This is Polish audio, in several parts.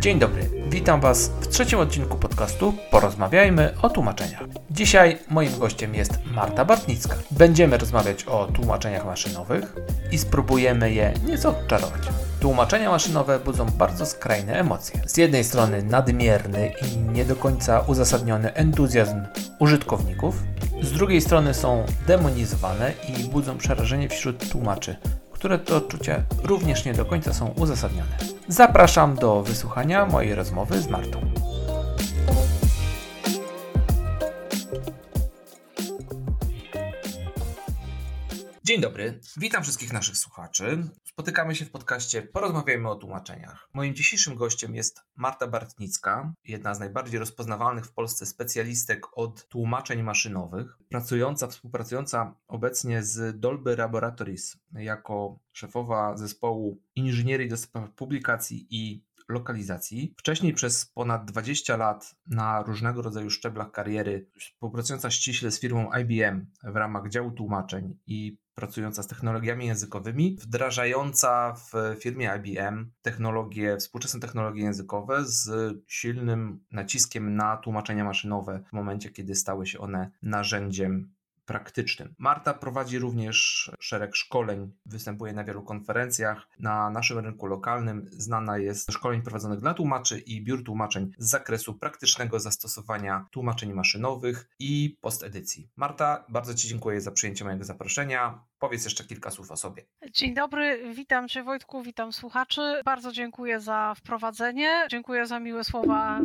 Dzień dobry, witam Was w trzecim odcinku podcastu Porozmawiajmy o tłumaczeniach. Dzisiaj moim gościem jest Marta Bartnicka. Będziemy rozmawiać o tłumaczeniach maszynowych i spróbujemy je nieco odczarować. Tłumaczenia maszynowe budzą bardzo skrajne emocje. Z jednej strony nadmierny i nie do końca uzasadniony entuzjazm użytkowników, z drugiej strony są demonizowane i budzą przerażenie wśród tłumaczy, które to odczucia również nie do końca są uzasadnione. Zapraszam do wysłuchania mojej rozmowy z Martą. Dzień dobry, witam wszystkich naszych słuchaczy. Spotykamy się w podcaście Porozmawiajmy o tłumaczeniach. Moim dzisiejszym gościem jest Marta Bartnicka, jedna z najbardziej rozpoznawalnych w Polsce specjalistek od tłumaczeń maszynowych, pracująca, współpracująca obecnie z Dolby Laboratories jako szefowa zespołu inżynierii do spraw publikacji i lokalizacji. Wcześniej przez ponad 20 lat na różnego rodzaju szczeblach kariery, współpracująca ściśle z firmą IBM w ramach działu tłumaczeń i pracująca z technologiami językowymi, wdrażająca w firmie IBM technologie, współczesne technologie językowe z silnym naciskiem na tłumaczenia maszynowe w momencie, kiedy stały się one narzędziem praktycznym. Marta prowadzi również szereg szkoleń, występuje na wielu konferencjach. Na naszym rynku lokalnym znana jest z szkoleń prowadzonych dla tłumaczy i biur tłumaczeń z zakresu praktycznego zastosowania tłumaczeń maszynowych i postedycji. Marta, bardzo Ci dziękuję za przyjęcie mojego zaproszenia. Powiedz jeszcze kilka słów o sobie. Dzień dobry, witam Cię Wojtku, witam słuchaczy. Bardzo dziękuję za wprowadzenie, dziękuję za miłe słowa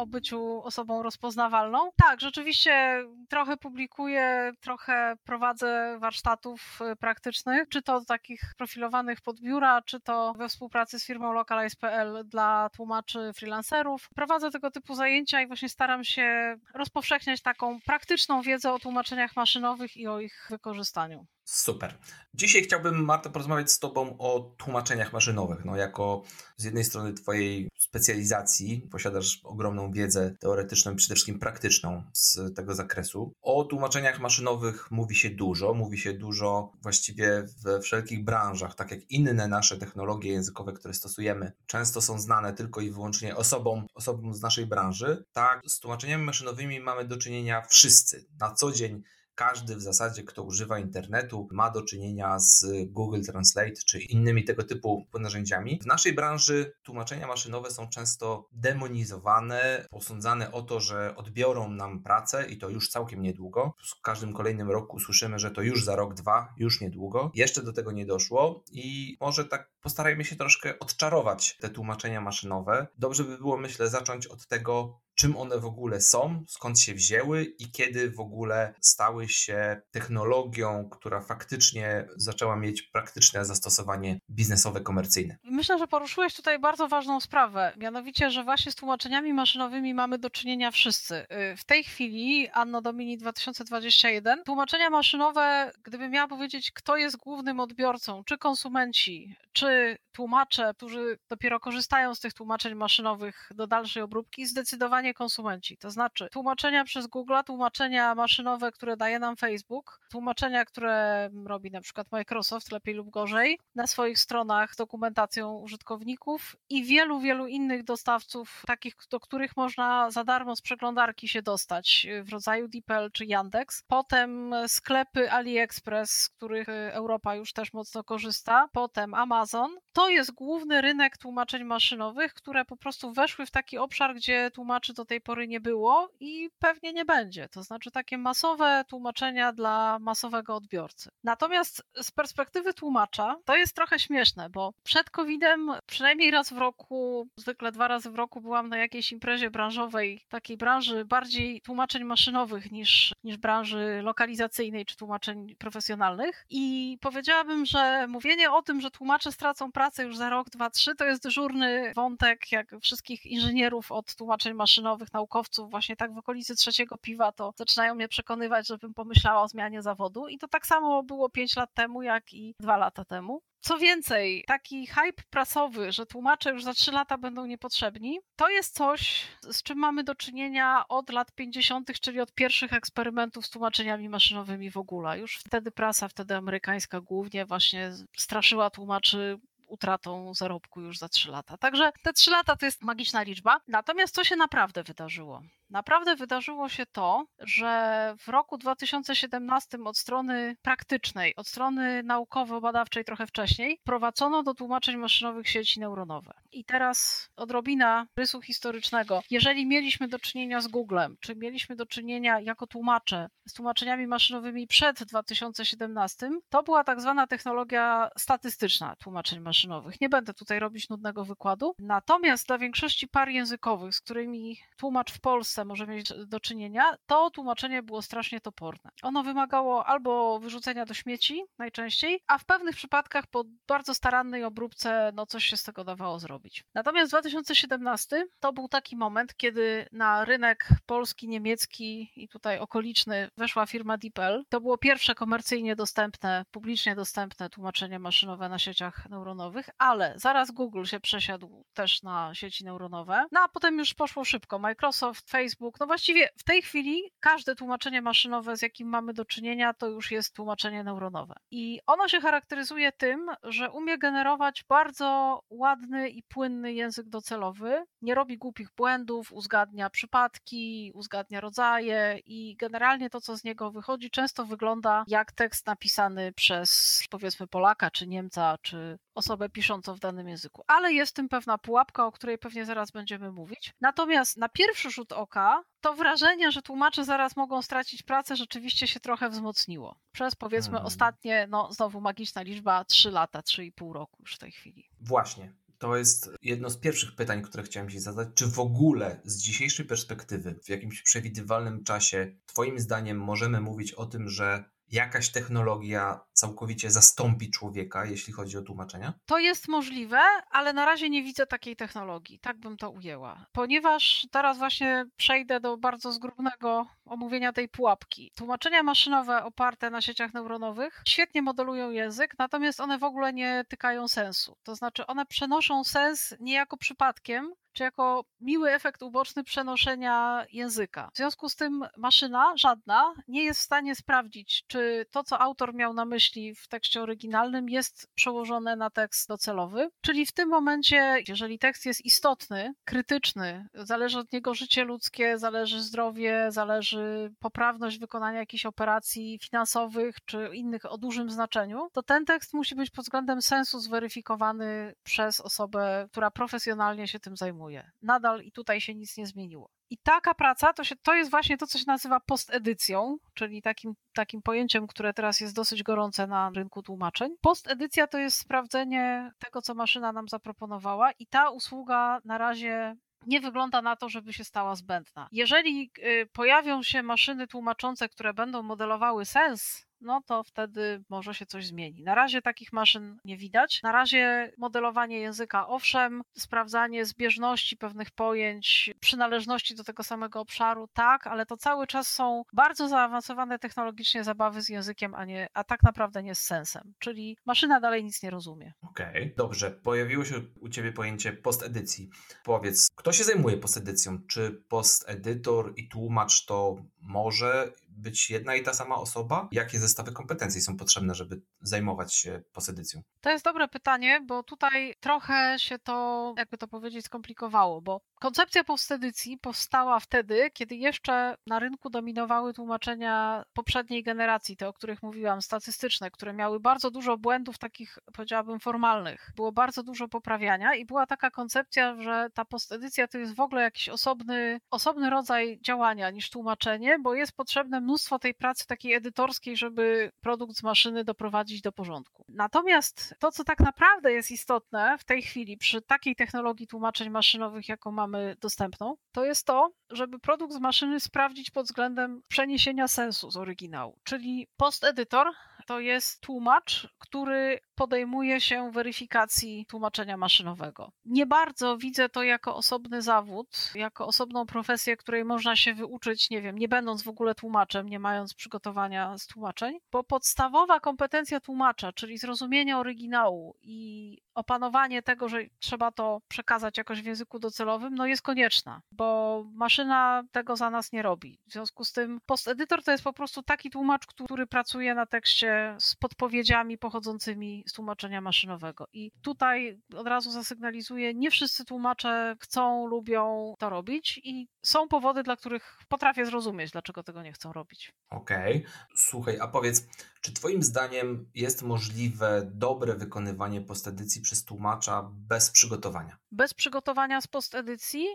o byciu osobą rozpoznawalną. Tak, rzeczywiście trochę publikuję, trochę prowadzę warsztatów y, praktycznych, czy to takich profilowanych pod biura, czy to we współpracy z firmą Localize.pl dla tłumaczy freelancerów. Prowadzę tego typu zajęcia i właśnie staram się rozpowszechniać taką praktyczną wiedzę o tłumaczeniach maszynowych i o ich wykorzystaniu. Super. Dzisiaj chciałbym, Marta, porozmawiać z Tobą o tłumaczeniach maszynowych. No, jako z jednej strony Twojej specjalizacji, posiadasz ogromną wiedzę teoretyczną przede wszystkim praktyczną z tego zakresu. O tłumaczeniach maszynowych mówi się dużo, mówi się dużo właściwie we wszelkich branżach, tak jak inne nasze technologie językowe, które stosujemy, często są znane tylko i wyłącznie osobom, osobom z naszej branży. Tak, z tłumaczeniami maszynowymi mamy do czynienia wszyscy na co dzień każdy w zasadzie, kto używa internetu, ma do czynienia z Google Translate czy innymi tego typu narzędziami. W naszej branży tłumaczenia maszynowe są często demonizowane, posądzane o to, że odbiorą nam pracę i to już całkiem niedługo. W każdym kolejnym roku słyszymy, że to już za rok, dwa, już niedługo. Jeszcze do tego nie doszło i może tak postarajmy się troszkę odczarować te tłumaczenia maszynowe. Dobrze by było, myślę, zacząć od tego, czym one w ogóle są, skąd się wzięły i kiedy w ogóle stały się technologią, która faktycznie zaczęła mieć praktyczne zastosowanie biznesowe, komercyjne. Myślę, że poruszyłeś tutaj bardzo ważną sprawę, mianowicie, że właśnie z tłumaczeniami maszynowymi mamy do czynienia wszyscy. Y, w tej chwili, Anno Domini 2021, tłumaczenia maszynowe, gdybym miała powiedzieć, kto jest głównym odbiorcą, czy konsumenci, czy tłumacze, którzy dopiero korzystają z tych tłumaczeń maszynowych do dalszej obróbki, zdecydowanie konsumenci. To znaczy tłumaczenia przez Google, tłumaczenia maszynowe, które daje nam Facebook, tłumaczenia, które robi na przykład Microsoft, lepiej lub gorzej, na swoich stronach dokumentacją użytkowników i wielu, wielu innych dostawców, takich, do których można za darmo z przeglądarki się dostać, w rodzaju DeepL czy Yandex. Potem sklepy AliExpress, z których Europa już też mocno korzysta. Potem Amazon. To jest główny rynek tłumaczeń maszynowych, które po prostu weszły w taki obszar, gdzie tłumaczy do tej pory nie było i pewnie nie będzie. To znaczy takie masowe tłumaczenia dla masowego odbiorcy. Natomiast z perspektywy tłumacza to jest trochę śmieszne, bo przed COVID-em przynajmniej raz w roku, zwykle dwa razy w roku byłam na jakiejś imprezie branżowej, takiej branży bardziej tłumaczeń maszynowych niż, niż branży lokalizacyjnej czy tłumaczeń profesjonalnych. I powiedziałabym, że mówienie o tym, że tłumacze stracą pracę już za rok, dwa, trzy, to jest dyżurny wątek, jak wszystkich inżynierów od tłumaczeń maszynowych maszynowych naukowców właśnie tak w okolicy trzeciego piwa, to zaczynają mnie przekonywać, żebym pomyślała o zmianie zawodu. I to tak samo było 5 lat temu, jak i 2 lata temu. Co więcej, taki hype prasowy, że tłumacze już za 3 lata będą niepotrzebni, to jest coś, z czym mamy do czynienia od lat 50., czyli od pierwszych eksperymentów z tłumaczeniami maszynowymi w ogóle. Już wtedy prasa, wtedy amerykańska głównie właśnie straszyła tłumaczy utratą zarobku już za 3 lata. Także te 3 lata to jest magiczna liczba. Natomiast co się naprawdę wydarzyło? Naprawdę wydarzyło się to, że w roku 2017 od strony praktycznej, od strony naukowo-badawczej trochę wcześniej, prowadzono do tłumaczeń maszynowych sieci neuronowe. I teraz odrobina rysu historycznego. Jeżeli mieliśmy do czynienia z Googlem, czy mieliśmy do czynienia jako tłumacze z tłumaczeniami maszynowymi przed 2017, to była tak zwana technologia statystyczna tłumaczeń maszynowych. Nie będę tutaj robić nudnego wykładu. Natomiast dla większości par językowych, z którymi tłumacz w Polsce może mieć do czynienia, to tłumaczenie było strasznie toporne. Ono wymagało albo wyrzucenia do śmieci najczęściej, a w pewnych przypadkach po bardzo starannej obróbce no coś się z tego dawało zrobić. Natomiast 2017 to był taki moment, kiedy na rynek polski, niemiecki i tutaj okoliczny weszła firma DeepL. To było pierwsze komercyjnie dostępne, publicznie dostępne tłumaczenie maszynowe na sieciach neuronowych, ale zaraz Google się przesiadł też na sieci neuronowe. No a potem już poszło szybko. Microsoft, Facebook, Facebook. No właściwie w tej chwili każde tłumaczenie maszynowe, z jakim mamy do czynienia, to już jest tłumaczenie neuronowe. I ono się charakteryzuje tym, że umie generować bardzo ładny i płynny język docelowy, nie robi głupich błędów, uzgadnia przypadki, uzgadnia rodzaje i generalnie to, co z niego wychodzi, często wygląda jak tekst napisany przez powiedzmy Polaka, czy Niemca, czy osobę piszącą w danym języku. Ale jest tym pewna pułapka, o której pewnie zaraz będziemy mówić. Natomiast na pierwszy rzut oka to wrażenie, że tłumacze zaraz mogą stracić pracę, rzeczywiście się trochę wzmocniło. Przez powiedzmy hmm. ostatnie, no znowu magiczna liczba, 3 lata, 3,5 roku już w tej chwili. Właśnie. To jest jedno z pierwszych pytań, które chciałem Ci zadać. Czy w ogóle z dzisiejszej perspektywy, w jakimś przewidywalnym czasie, Twoim zdaniem możemy mówić o tym, że jakaś technologia całkowicie zastąpi człowieka, jeśli chodzi o tłumaczenia? To jest możliwe, ale na razie nie widzę takiej technologii. Tak bym to ujęła. Ponieważ teraz właśnie przejdę do bardzo zgrubnego omówienia tej pułapki. Tłumaczenia maszynowe oparte na sieciach neuronowych świetnie modelują język, natomiast one w ogóle nie tykają sensu. To znaczy one przenoszą sens niejako przypadkiem, czy jako miły efekt uboczny przenoszenia języka. W związku z tym maszyna, żadna, nie jest w stanie sprawdzić, czy to, co autor miał na myśli w tekście oryginalnym, jest przełożone na tekst docelowy. Czyli w tym momencie, jeżeli tekst jest istotny, krytyczny, zależy od niego życie ludzkie, zależy zdrowie, zależy poprawność wykonania jakichś operacji finansowych czy innych o dużym znaczeniu, to ten tekst musi być pod względem sensu zweryfikowany przez osobę, która profesjonalnie się tym zajmuje. Nadal i tutaj się nic nie zmieniło. I taka praca to, się, to jest właśnie to, co się nazywa postedycją, czyli takim, takim pojęciem, które teraz jest dosyć gorące na rynku tłumaczeń. Postedycja to jest sprawdzenie tego, co maszyna nam zaproponowała, i ta usługa na razie nie wygląda na to, żeby się stała zbędna. Jeżeli y, pojawią się maszyny tłumaczące, które będą modelowały sens no to wtedy może się coś zmieni. Na razie takich maszyn nie widać. Na razie modelowanie języka, owszem, sprawdzanie zbieżności pewnych pojęć, przynależności do tego samego obszaru, tak, ale to cały czas są bardzo zaawansowane technologicznie zabawy z językiem, a, nie, a tak naprawdę nie z sensem. Czyli maszyna dalej nic nie rozumie. Okej, okay. dobrze. Pojawiło się u Ciebie pojęcie postedycji. Powiedz, kto się zajmuje postedycją? Czy postedytor i tłumacz to może być jedna i ta sama osoba? Jakie zestawy kompetencji są potrzebne, żeby zajmować się posedycją? To jest dobre pytanie, bo tutaj trochę się to, jakby to powiedzieć, skomplikowało, bo koncepcja postedycji powstała wtedy, kiedy jeszcze na rynku dominowały tłumaczenia poprzedniej generacji, te o których mówiłam, statystyczne, które miały bardzo dużo błędów takich, powiedziałabym, formalnych. Było bardzo dużo poprawiania i była taka koncepcja, że ta postedycja to jest w ogóle jakiś osobny, osobny rodzaj działania niż tłumaczenie, bo jest potrzebne mnóstwo tej pracy takiej edytorskiej, żeby produkt z maszyny doprowadzić do porządku. Natomiast to, co tak naprawdę jest istotne w tej chwili przy takiej technologii tłumaczeń maszynowych, jaką mamy dostępną, to jest to, żeby produkt z maszyny sprawdzić pod względem przeniesienia sensu z oryginału. Czyli postedytor to jest tłumacz, który podejmuje się weryfikacji tłumaczenia maszynowego. Nie bardzo widzę to jako osobny zawód, jako osobną profesję, której można się wyuczyć, nie wiem, nie będąc w ogóle tłumaczem, nie mając przygotowania z tłumaczeń, bo podstawowa kompetencja tłumacza, czyli zrozumienie oryginału i opanowanie tego, że trzeba to przekazać jakoś w języku docelowym, no jest konieczna, bo maszyna tego za nas nie robi. W związku z tym postedytor to jest po prostu taki tłumacz, który pracuje na tekście z podpowiedziami pochodzącymi z tłumaczenia maszynowego. I tutaj od razu zasygnalizuję, nie wszyscy tłumacze chcą, lubią to robić i są powody, dla których potrafię zrozumieć, dlaczego tego nie chcą robić. Okej. Okay. Słuchaj, a powiedz, czy Twoim zdaniem jest możliwe dobre wykonywanie postedycji przez tłumacza bez przygotowania? Bez przygotowania z postedycji?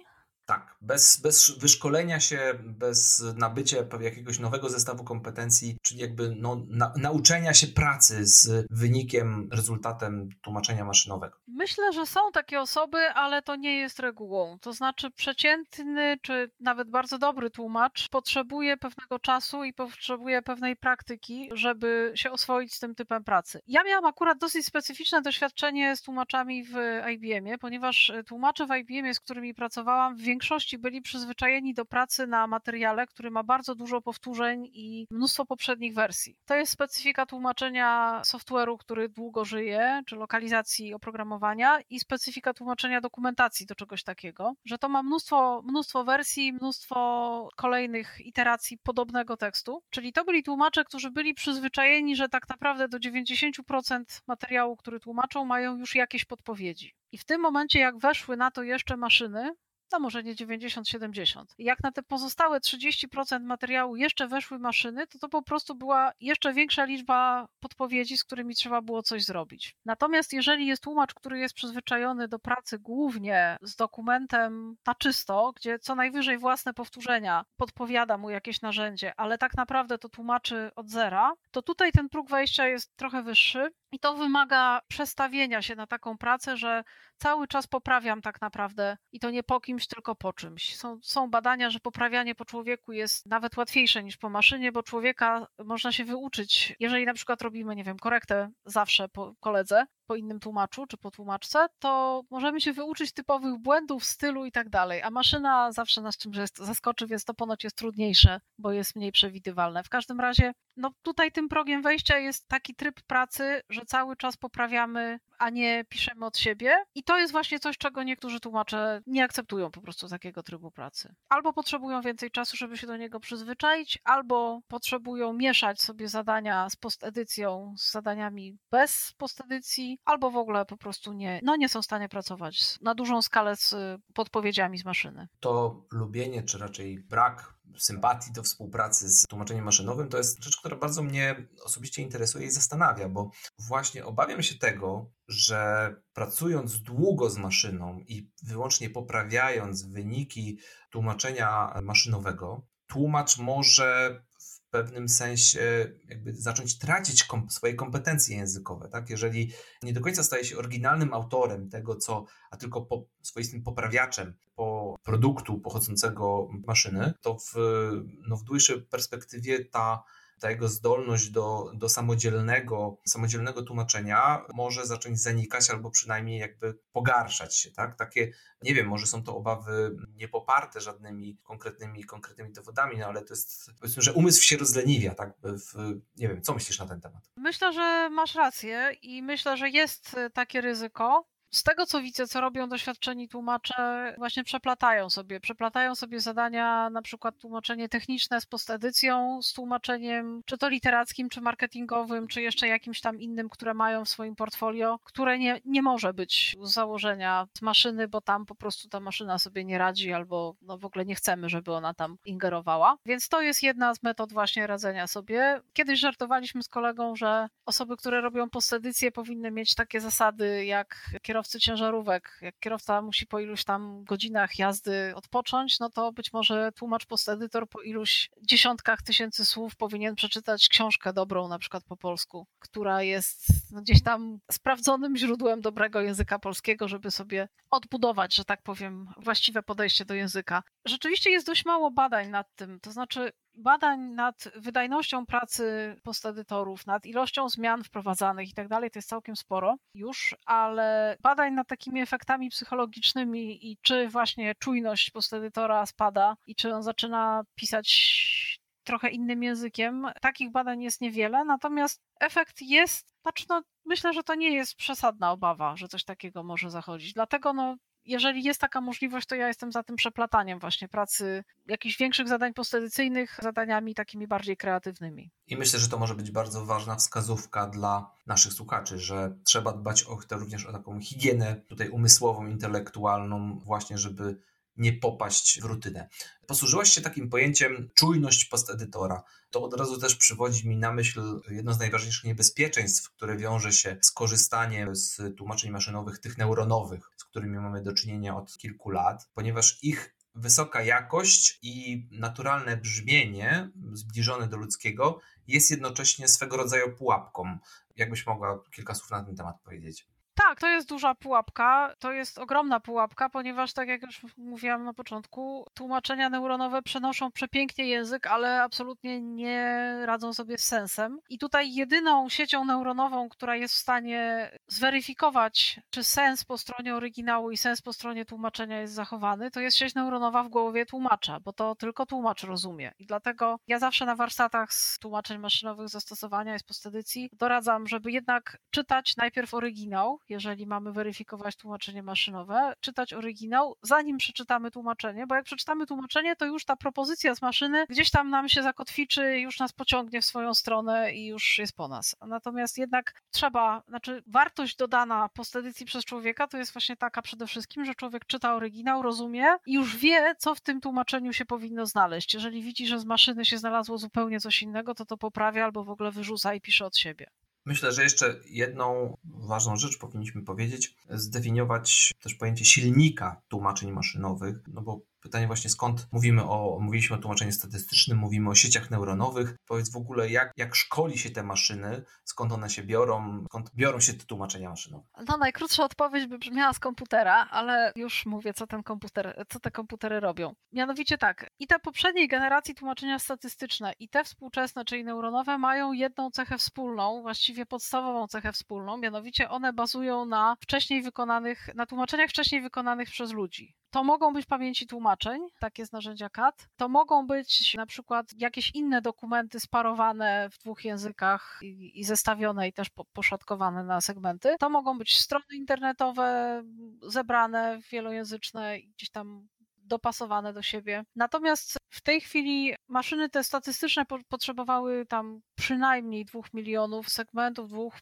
Tak, bez, bez wyszkolenia się, bez nabycia jakiegoś nowego zestawu kompetencji, czyli jakby no, na, nauczenia się pracy z wynikiem, rezultatem tłumaczenia maszynowego. Myślę, że są takie osoby, ale to nie jest regułą. To znaczy, przeciętny czy nawet bardzo dobry tłumacz potrzebuje pewnego czasu i potrzebuje pewnej praktyki, żeby się oswoić z tym typem pracy. Ja miałam akurat dosyć specyficzne doświadczenie z tłumaczami w IBM-ie, ponieważ tłumacze w IBM-ie, z którymi pracowałam, w większości byli przyzwyczajeni do pracy na materiale, który ma bardzo dużo powtórzeń i mnóstwo poprzednich wersji. To jest specyfika tłumaczenia software'u, który długo żyje, czy lokalizacji oprogramowania i specyfika tłumaczenia dokumentacji do czegoś takiego, że to ma mnóstwo, mnóstwo wersji, mnóstwo kolejnych iteracji podobnego tekstu. Czyli to byli tłumacze, którzy byli przyzwyczajeni, że tak naprawdę do 90% materiału, który tłumaczą, mają już jakieś podpowiedzi. I w tym momencie, jak weszły na to jeszcze maszyny, no może nie 90-70. Jak na te pozostałe 30% materiału jeszcze weszły maszyny, to to po prostu była jeszcze większa liczba podpowiedzi, z którymi trzeba było coś zrobić. Natomiast jeżeli jest tłumacz, który jest przyzwyczajony do pracy głównie z dokumentem na czysto, gdzie co najwyżej własne powtórzenia podpowiada mu jakieś narzędzie, ale tak naprawdę to tłumaczy od zera, to tutaj ten próg wejścia jest trochę wyższy i to wymaga przestawienia się na taką pracę, że cały czas poprawiam tak naprawdę i to nie po kimś, tylko po czymś. Są, są badania, że poprawianie po człowieku jest nawet łatwiejsze niż po maszynie, bo człowieka można się wyuczyć. Jeżeli na przykład robimy, nie wiem, korektę zawsze po koledze, po innym tłumaczu czy po tłumaczce, to możemy się wyuczyć typowych błędów, stylu i tak dalej. A maszyna zawsze nas czymś zaskoczy, więc to ponoć jest trudniejsze, bo jest mniej przewidywalne. W każdym razie, no tutaj tym progiem wejścia jest taki tryb pracy, że cały czas poprawiamy, a nie piszemy od siebie. I to jest właśnie coś, czego niektórzy tłumacze nie akceptują po prostu takiego trybu pracy. Albo potrzebują więcej czasu, żeby się do niego przyzwyczaić, albo potrzebują mieszać sobie zadania z postedycją z zadaniami bez postedycji, albo w ogóle po prostu nie, no nie są w stanie pracować na dużą skalę z podpowiedziami z maszyny. To lubienie, czy raczej brak sympatii do współpracy z tłumaczeniem maszynowym, to jest rzecz, która bardzo mnie osobiście interesuje i zastanawia, bo właśnie obawiam się tego, że pracując długo z maszyną i wyłącznie poprawiając wyniki tłumaczenia maszynowego, tłumacz może pewnym sensie jakby zacząć tracić kom swoje kompetencje językowe, tak? Jeżeli nie do końca staje się oryginalnym autorem tego, co, a tylko po, swoistym poprawiaczem po produktu pochodzącego maszyny, to w, no w dłuższej perspektywie ta ta jego zdolność do, do samodzielnego, samodzielnego tłumaczenia może zacząć zanikać albo przynajmniej jakby pogarszać się, tak? Takie, nie wiem, może są to obawy niepoparte żadnymi konkretnymi, konkretnymi dowodami, no ale to jest, powiedzmy, że umysł się rozleniwia, tak? W, nie wiem, co myślisz na ten temat? Myślę, że masz rację i myślę, że jest takie ryzyko, z tego co widzę, co robią doświadczeni tłumacze, właśnie przeplatają sobie, przeplatają sobie zadania, na przykład tłumaczenie techniczne z postedycją, z tłumaczeniem czy to literackim, czy marketingowym, czy jeszcze jakimś tam innym, które mają w swoim portfolio, które nie, nie może być z założenia z maszyny, bo tam po prostu ta maszyna sobie nie radzi albo no w ogóle nie chcemy, żeby ona tam ingerowała. Więc to jest jedna z metod właśnie radzenia sobie. Kiedyś żartowaliśmy z kolegą, że osoby, które robią postedycję powinny mieć takie zasady jak kierowca kierowcy ciężarówek. Jak kierowca musi po iluś tam godzinach jazdy odpocząć, no to być może tłumacz postedytor po iluś dziesiątkach tysięcy słów powinien przeczytać książkę dobrą, na przykład po polsku, która jest no, gdzieś tam sprawdzonym źródłem dobrego języka polskiego, żeby sobie odbudować, że tak powiem, właściwe podejście do języka. Rzeczywiście jest dość mało badań nad tym, to znaczy badań nad wydajnością pracy postedytorów, nad ilością zmian wprowadzanych i tak dalej, to jest całkiem sporo już, ale badań nad takimi efektami psychologicznymi i czy właśnie czujność postedytora spada i czy on zaczyna pisać trochę innym językiem, takich badań jest niewiele, natomiast efekt jest, znaczy no, myślę, że to nie jest przesadna obawa, że coś takiego może zachodzić. Dlatego no, jeżeli jest taka możliwość, to ja jestem za tym przeplataniem właśnie pracy jakichś większych zadań postedycyjnych zadaniami takimi bardziej kreatywnymi. I myślę, że to może być bardzo ważna wskazówka dla naszych słuchaczy, że trzeba dbać o, również o taką higienę tutaj umysłową, intelektualną, właśnie żeby nie popaść w rutynę. Posłużyłaś się takim pojęciem czujność postedytora. To od razu też przywodzi mi na myśl jedno z najważniejszych niebezpieczeństw, które wiąże się z korzystaniem z tłumaczeń maszynowych, tych neuronowych, z którymi mamy do czynienia od kilku lat, ponieważ ich wysoka jakość i naturalne brzmienie zbliżone do ludzkiego jest jednocześnie swego rodzaju pułapką. Jakbyś mogła kilka słów na ten temat powiedzieć? Tak, to jest duża pułapka, to jest ogromna pułapka, ponieważ tak jak już mówiłam na początku, tłumaczenia neuronowe przenoszą przepięknie język, ale absolutnie nie radzą sobie z sensem. I tutaj jedyną siecią neuronową, która jest w stanie zweryfikować, czy sens po stronie oryginału i sens po stronie tłumaczenia jest zachowany, to jest sieć neuronowa w głowie tłumacza, bo to tylko tłumacz rozumie. I dlatego ja zawsze na warsztatach z tłumaczeń maszynowych zastosowania i postedycji doradzam, żeby jednak czytać najpierw oryginał, jeżeli mamy weryfikować tłumaczenie maszynowe, czytać oryginał, zanim przeczytamy tłumaczenie, bo jak przeczytamy tłumaczenie, to już ta propozycja z maszyny gdzieś tam nam się zakotwiczy, już nas pociągnie w swoją stronę i już jest po nas. Natomiast jednak trzeba, znaczy wartość dodana postedycji przez człowieka to jest właśnie taka przede wszystkim, że człowiek czyta oryginał, rozumie i już wie, co w tym tłumaczeniu się powinno znaleźć. Jeżeli widzi, że z maszyny się znalazło zupełnie coś innego, to to poprawia albo w ogóle wyrzuca i pisze od siebie. Myślę, że jeszcze jedną ważną rzecz powinniśmy powiedzieć, zdefiniować też pojęcie silnika tłumaczeń maszynowych, no bo Pytanie właśnie skąd mówimy o, mówiliśmy o tłumaczeniu statystycznym, mówimy o sieciach neuronowych. Powiedz w ogóle, jak, jak szkoli się te maszyny, skąd one się biorą, skąd biorą się te tłumaczenia maszynowe? No najkrótsza odpowiedź by brzmiała z komputera, ale już mówię, co ten komputer, co te komputery robią. Mianowicie tak, i te poprzedniej generacji tłumaczenia statystyczne i te współczesne, czyli neuronowe, mają jedną cechę wspólną, właściwie podstawową cechę wspólną, mianowicie one bazują na wcześniej wykonanych, na tłumaczeniach wcześniej wykonanych przez ludzi. To mogą być pamięci tłumaczeń, takie z narzędzia CAT. To mogą być na przykład jakieś inne dokumenty sparowane w dwóch językach i, i zestawione i też po, poszatkowane na segmenty. To mogą być strony internetowe zebrane, wielojęzyczne i gdzieś tam dopasowane do siebie. Natomiast w tej chwili maszyny te statystyczne po potrzebowały tam przynajmniej dwóch milionów segmentów, dwóch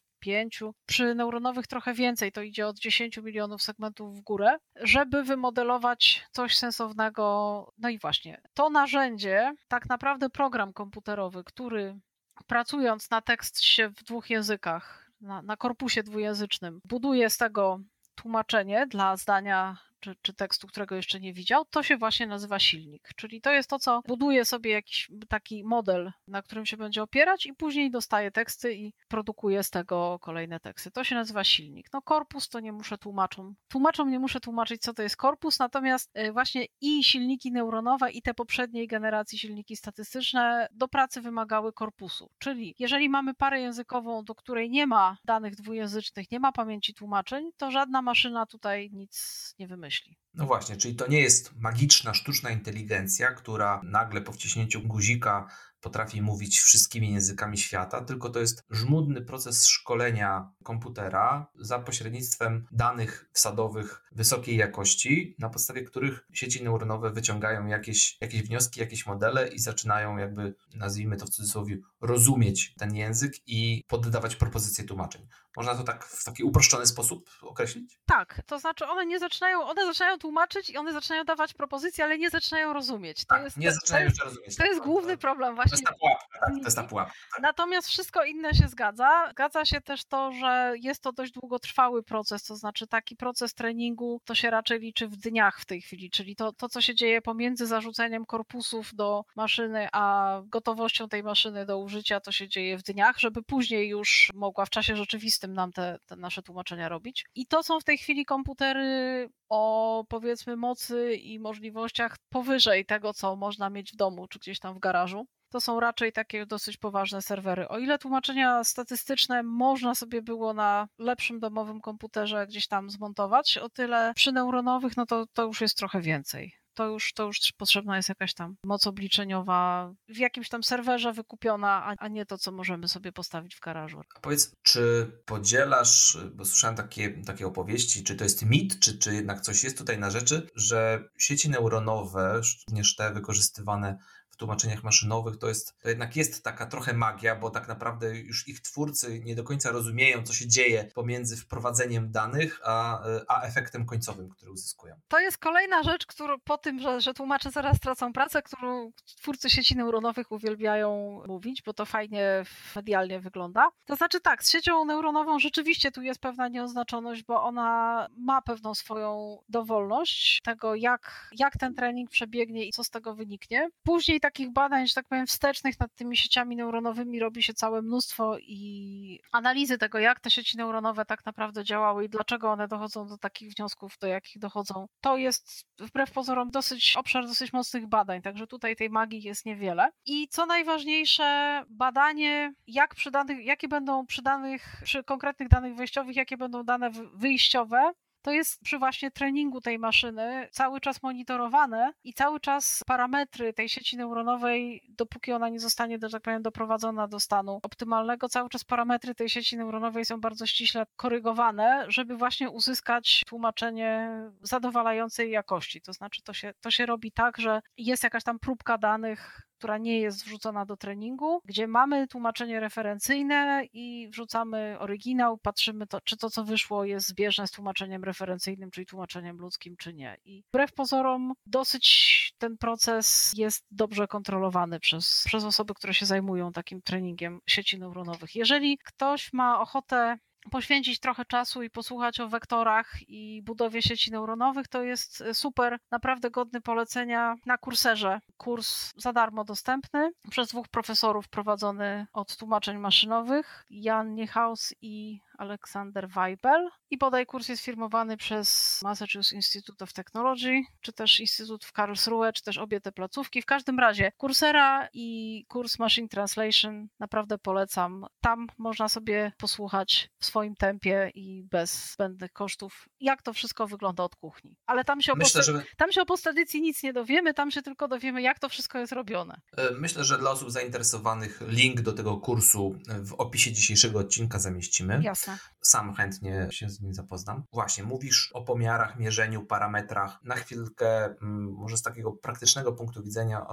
przy neuronowych trochę więcej, to idzie od 10 milionów segmentów w górę, żeby wymodelować coś sensownego. No i właśnie, to narzędzie, tak naprawdę program komputerowy, który pracując na tekście w dwóch językach, na, na korpusie dwujęzycznym, buduje z tego tłumaczenie dla zdania czy, czy tekstu, którego jeszcze nie widział, to się właśnie nazywa silnik. Czyli to jest to, co buduje sobie jakiś taki model, na którym się będzie opierać i później dostaje teksty i produkuje z tego kolejne teksty. To się nazywa silnik. No korpus to nie muszę tłumaczom. Tłumaczom nie muszę tłumaczyć, co to jest korpus, natomiast y, właśnie i silniki neuronowe i te poprzedniej generacji silniki statystyczne do pracy wymagały korpusu. Czyli jeżeli mamy parę językową, do której nie ma danych dwujęzycznych, nie ma pamięci tłumaczeń, to żadna maszyna tutaj nic nie wymyśli myśli. No właśnie, czyli to nie jest magiczna, sztuczna inteligencja, która nagle po wciśnięciu guzika potrafi mówić wszystkimi językami świata, tylko to jest żmudny proces szkolenia komputera za pośrednictwem danych wsadowych wysokiej jakości, na podstawie których sieci neuronowe wyciągają jakieś, jakieś wnioski, jakieś modele i zaczynają jakby, nazwijmy to w cudzysłowie, rozumieć ten język i poddawać propozycje tłumaczeń. Można to tak w taki uproszczony sposób określić? Tak, to znaczy one nie zaczynają, one zaczynają tłumaczyć i one zaczynają dawać propozycje, ale nie zaczynają rozumieć. To tak, jest, nie zaczynają jeszcze rozumieć. To jest tak, główny problem właśnie. To jest ta pułapka, tak, to jest ta pułapka. Tak. Natomiast wszystko inne się zgadza. Zgadza się też to, że jest to dość długotrwały proces, to znaczy taki proces treningu to się raczej liczy w dniach w tej chwili, czyli to, to co się dzieje pomiędzy zarzuceniem korpusów do maszyny, a gotowością tej maszyny do użycia, to się dzieje w dniach, żeby później już mogła w czasie rzeczywistym nam te, te nasze tłumaczenia robić. I to są w tej chwili komputery o powiedzmy mocy i możliwościach powyżej tego, co można mieć w domu czy gdzieś tam w garażu. To są raczej takie dosyć poważne serwery. O ile tłumaczenia statystyczne można sobie było na lepszym domowym komputerze gdzieś tam zmontować, o tyle przy neuronowych, no to, to już jest trochę więcej to już, to już potrzebna jest jakaś tam moc obliczeniowa w jakimś tam serwerze wykupiona, a, nie to, co możemy sobie postawić w garażu. A powiedz, czy podzielasz, bo słyszałem takie, takie opowieści, czy to jest mit, czy, czy jednak coś jest tutaj na rzeczy, że sieci neuronowe, również te wykorzystywane w tłumaczeniach maszynowych, to, jest, to jednak jest taka trochę magia, bo tak naprawdę już ich twórcy nie do końca rozumieją, co się dzieje pomiędzy wprowadzeniem danych, a, a efektem końcowym, który uzyskują. To jest kolejna rzecz, którą po tym, że, że tłumacze zaraz tracą pracę, którą twórcy sieci neuronowych uwielbiają mówić, bo to fajnie medialnie wygląda. To znaczy tak, z siecią neuronową rzeczywiście tu jest pewna nieoznaczoność, bo ona ma pewną swoją dowolność tego, jak, jak ten trening przebiegnie i co z tego wyniknie. Później takich badań, że tak powiem, wstecznych nad tymi sieciami neuronowymi robi się całe mnóstwo i analizy tego, jak te sieci neuronowe tak naprawdę działały i dlaczego one dochodzą do takich wniosków, do jakich dochodzą. To jest wbrew pozorom dosyć obszar dosyć mocnych badań, także tutaj tej magii jest niewiele. I co najważniejsze, badanie, jak przy danych, jakie będą przy danych, przy konkretnych danych wejściowych, jakie będą dane wyjściowe, to jest przy właśnie treningu tej maszyny cały czas monitorowane i cały czas parametry tej sieci neuronowej, dopóki ona nie zostanie, że tak powiem, doprowadzona do stanu optymalnego, cały czas parametry tej sieci neuronowej są bardzo ściśle korygowane, żeby właśnie uzyskać tłumaczenie zadowalającej jakości. To znaczy, to się, to się robi tak, że jest jakaś tam próbka danych która nie jest wrzucona do treningu, gdzie mamy tłumaczenie referencyjne i wrzucamy oryginał, patrzymy, to, czy to, co wyszło, jest zbieżne z tłumaczeniem referencyjnym, czyli tłumaczeniem ludzkim, czy nie. I wbrew pozorom, dosyć ten proces jest dobrze kontrolowany przez, przez osoby, które się zajmują takim treningiem sieci neuronowych. Jeżeli ktoś ma ochotę poświęcić trochę czasu i posłuchać o wektorach i budowie sieci neuronowych, to jest e, super, naprawdę godny polecenia na kurserze. Kurs za darmo dostępny przez dwóch profesorów prowadzony od tłumaczeń maszynowych, Jan Niehaus i Aleksander Weibel i bodaj kurs jest firmowany przez Massachusetts Institute of Technology, czy też Instytut w Karlsruhe, czy też obie te placówki. W każdym razie Coursera i kurs Machine Translation naprawdę polecam. Tam można sobie posłuchać w swoim tempie i bez zbędnych kosztów, jak to wszystko wygląda od kuchni. Ale tam się o, Myślę, post- że... tam się o postedycji nic nie dowiemy, tam się tylko dowiemy, jak to wszystko jest robione. E, myślę, że dla osób zainteresowanych link do tego kursu w opisie dzisiejszego odcinka zamieścimy. Jasne. Sam chętnie się z nim zapoznam. Właśnie, mówisz o pomiarach, mierzeniu, parametrach. Na chwilkę, mm, może z takiego praktycznego punktu widzenia,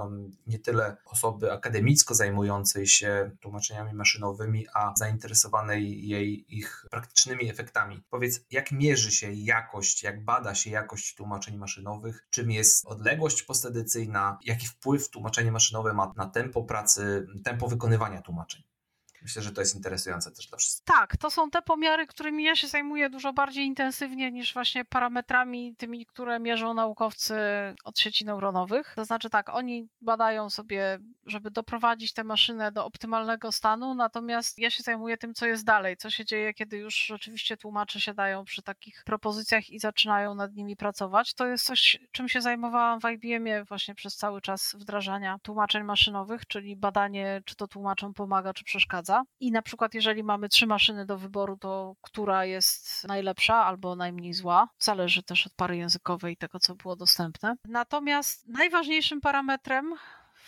nie tyle osoby akademicko zajmującej się tłumaczeniami maszynowymi, a zainteresowanej jej ich praktycznymi efektami. Powiedz, jak mierzy się jakość, jak bada się jakość tłumaczeń maszynowych, czym jest odległość postedycyjna, jaki wpływ tłumaczenie maszynowe ma na tempo pracy, tempo wykonywania tłumaczeń? Myślę, że to jest interesujące też dla wszystkich. Tak, to są te pomiary, którymi ja się zajmuję dużo bardziej intensywnie niż właśnie parametrami tymi, które mierzą naukowcy od sieci neuronowych. To znaczy tak, oni badają sobie, żeby doprowadzić tę maszynę do optymalnego stanu, natomiast ja się zajmuję tym, co jest dalej, co się dzieje, kiedy już rzeczywiście tłumacze się dają przy takich propozycjach i zaczynają nad nimi pracować. To jest coś, czym się zajmowałam w IBM-ie właśnie przez cały czas wdrażania tłumaczeń maszynowych, czyli badanie, czy to tłumaczom pomaga, czy przeszkadza i na przykład, jeżeli mamy trzy maszyny do wyboru, to która jest najlepsza albo najmniej zła. Zależy też od pary językowej i tego, co było dostępne. Natomiast najważniejszym parametrem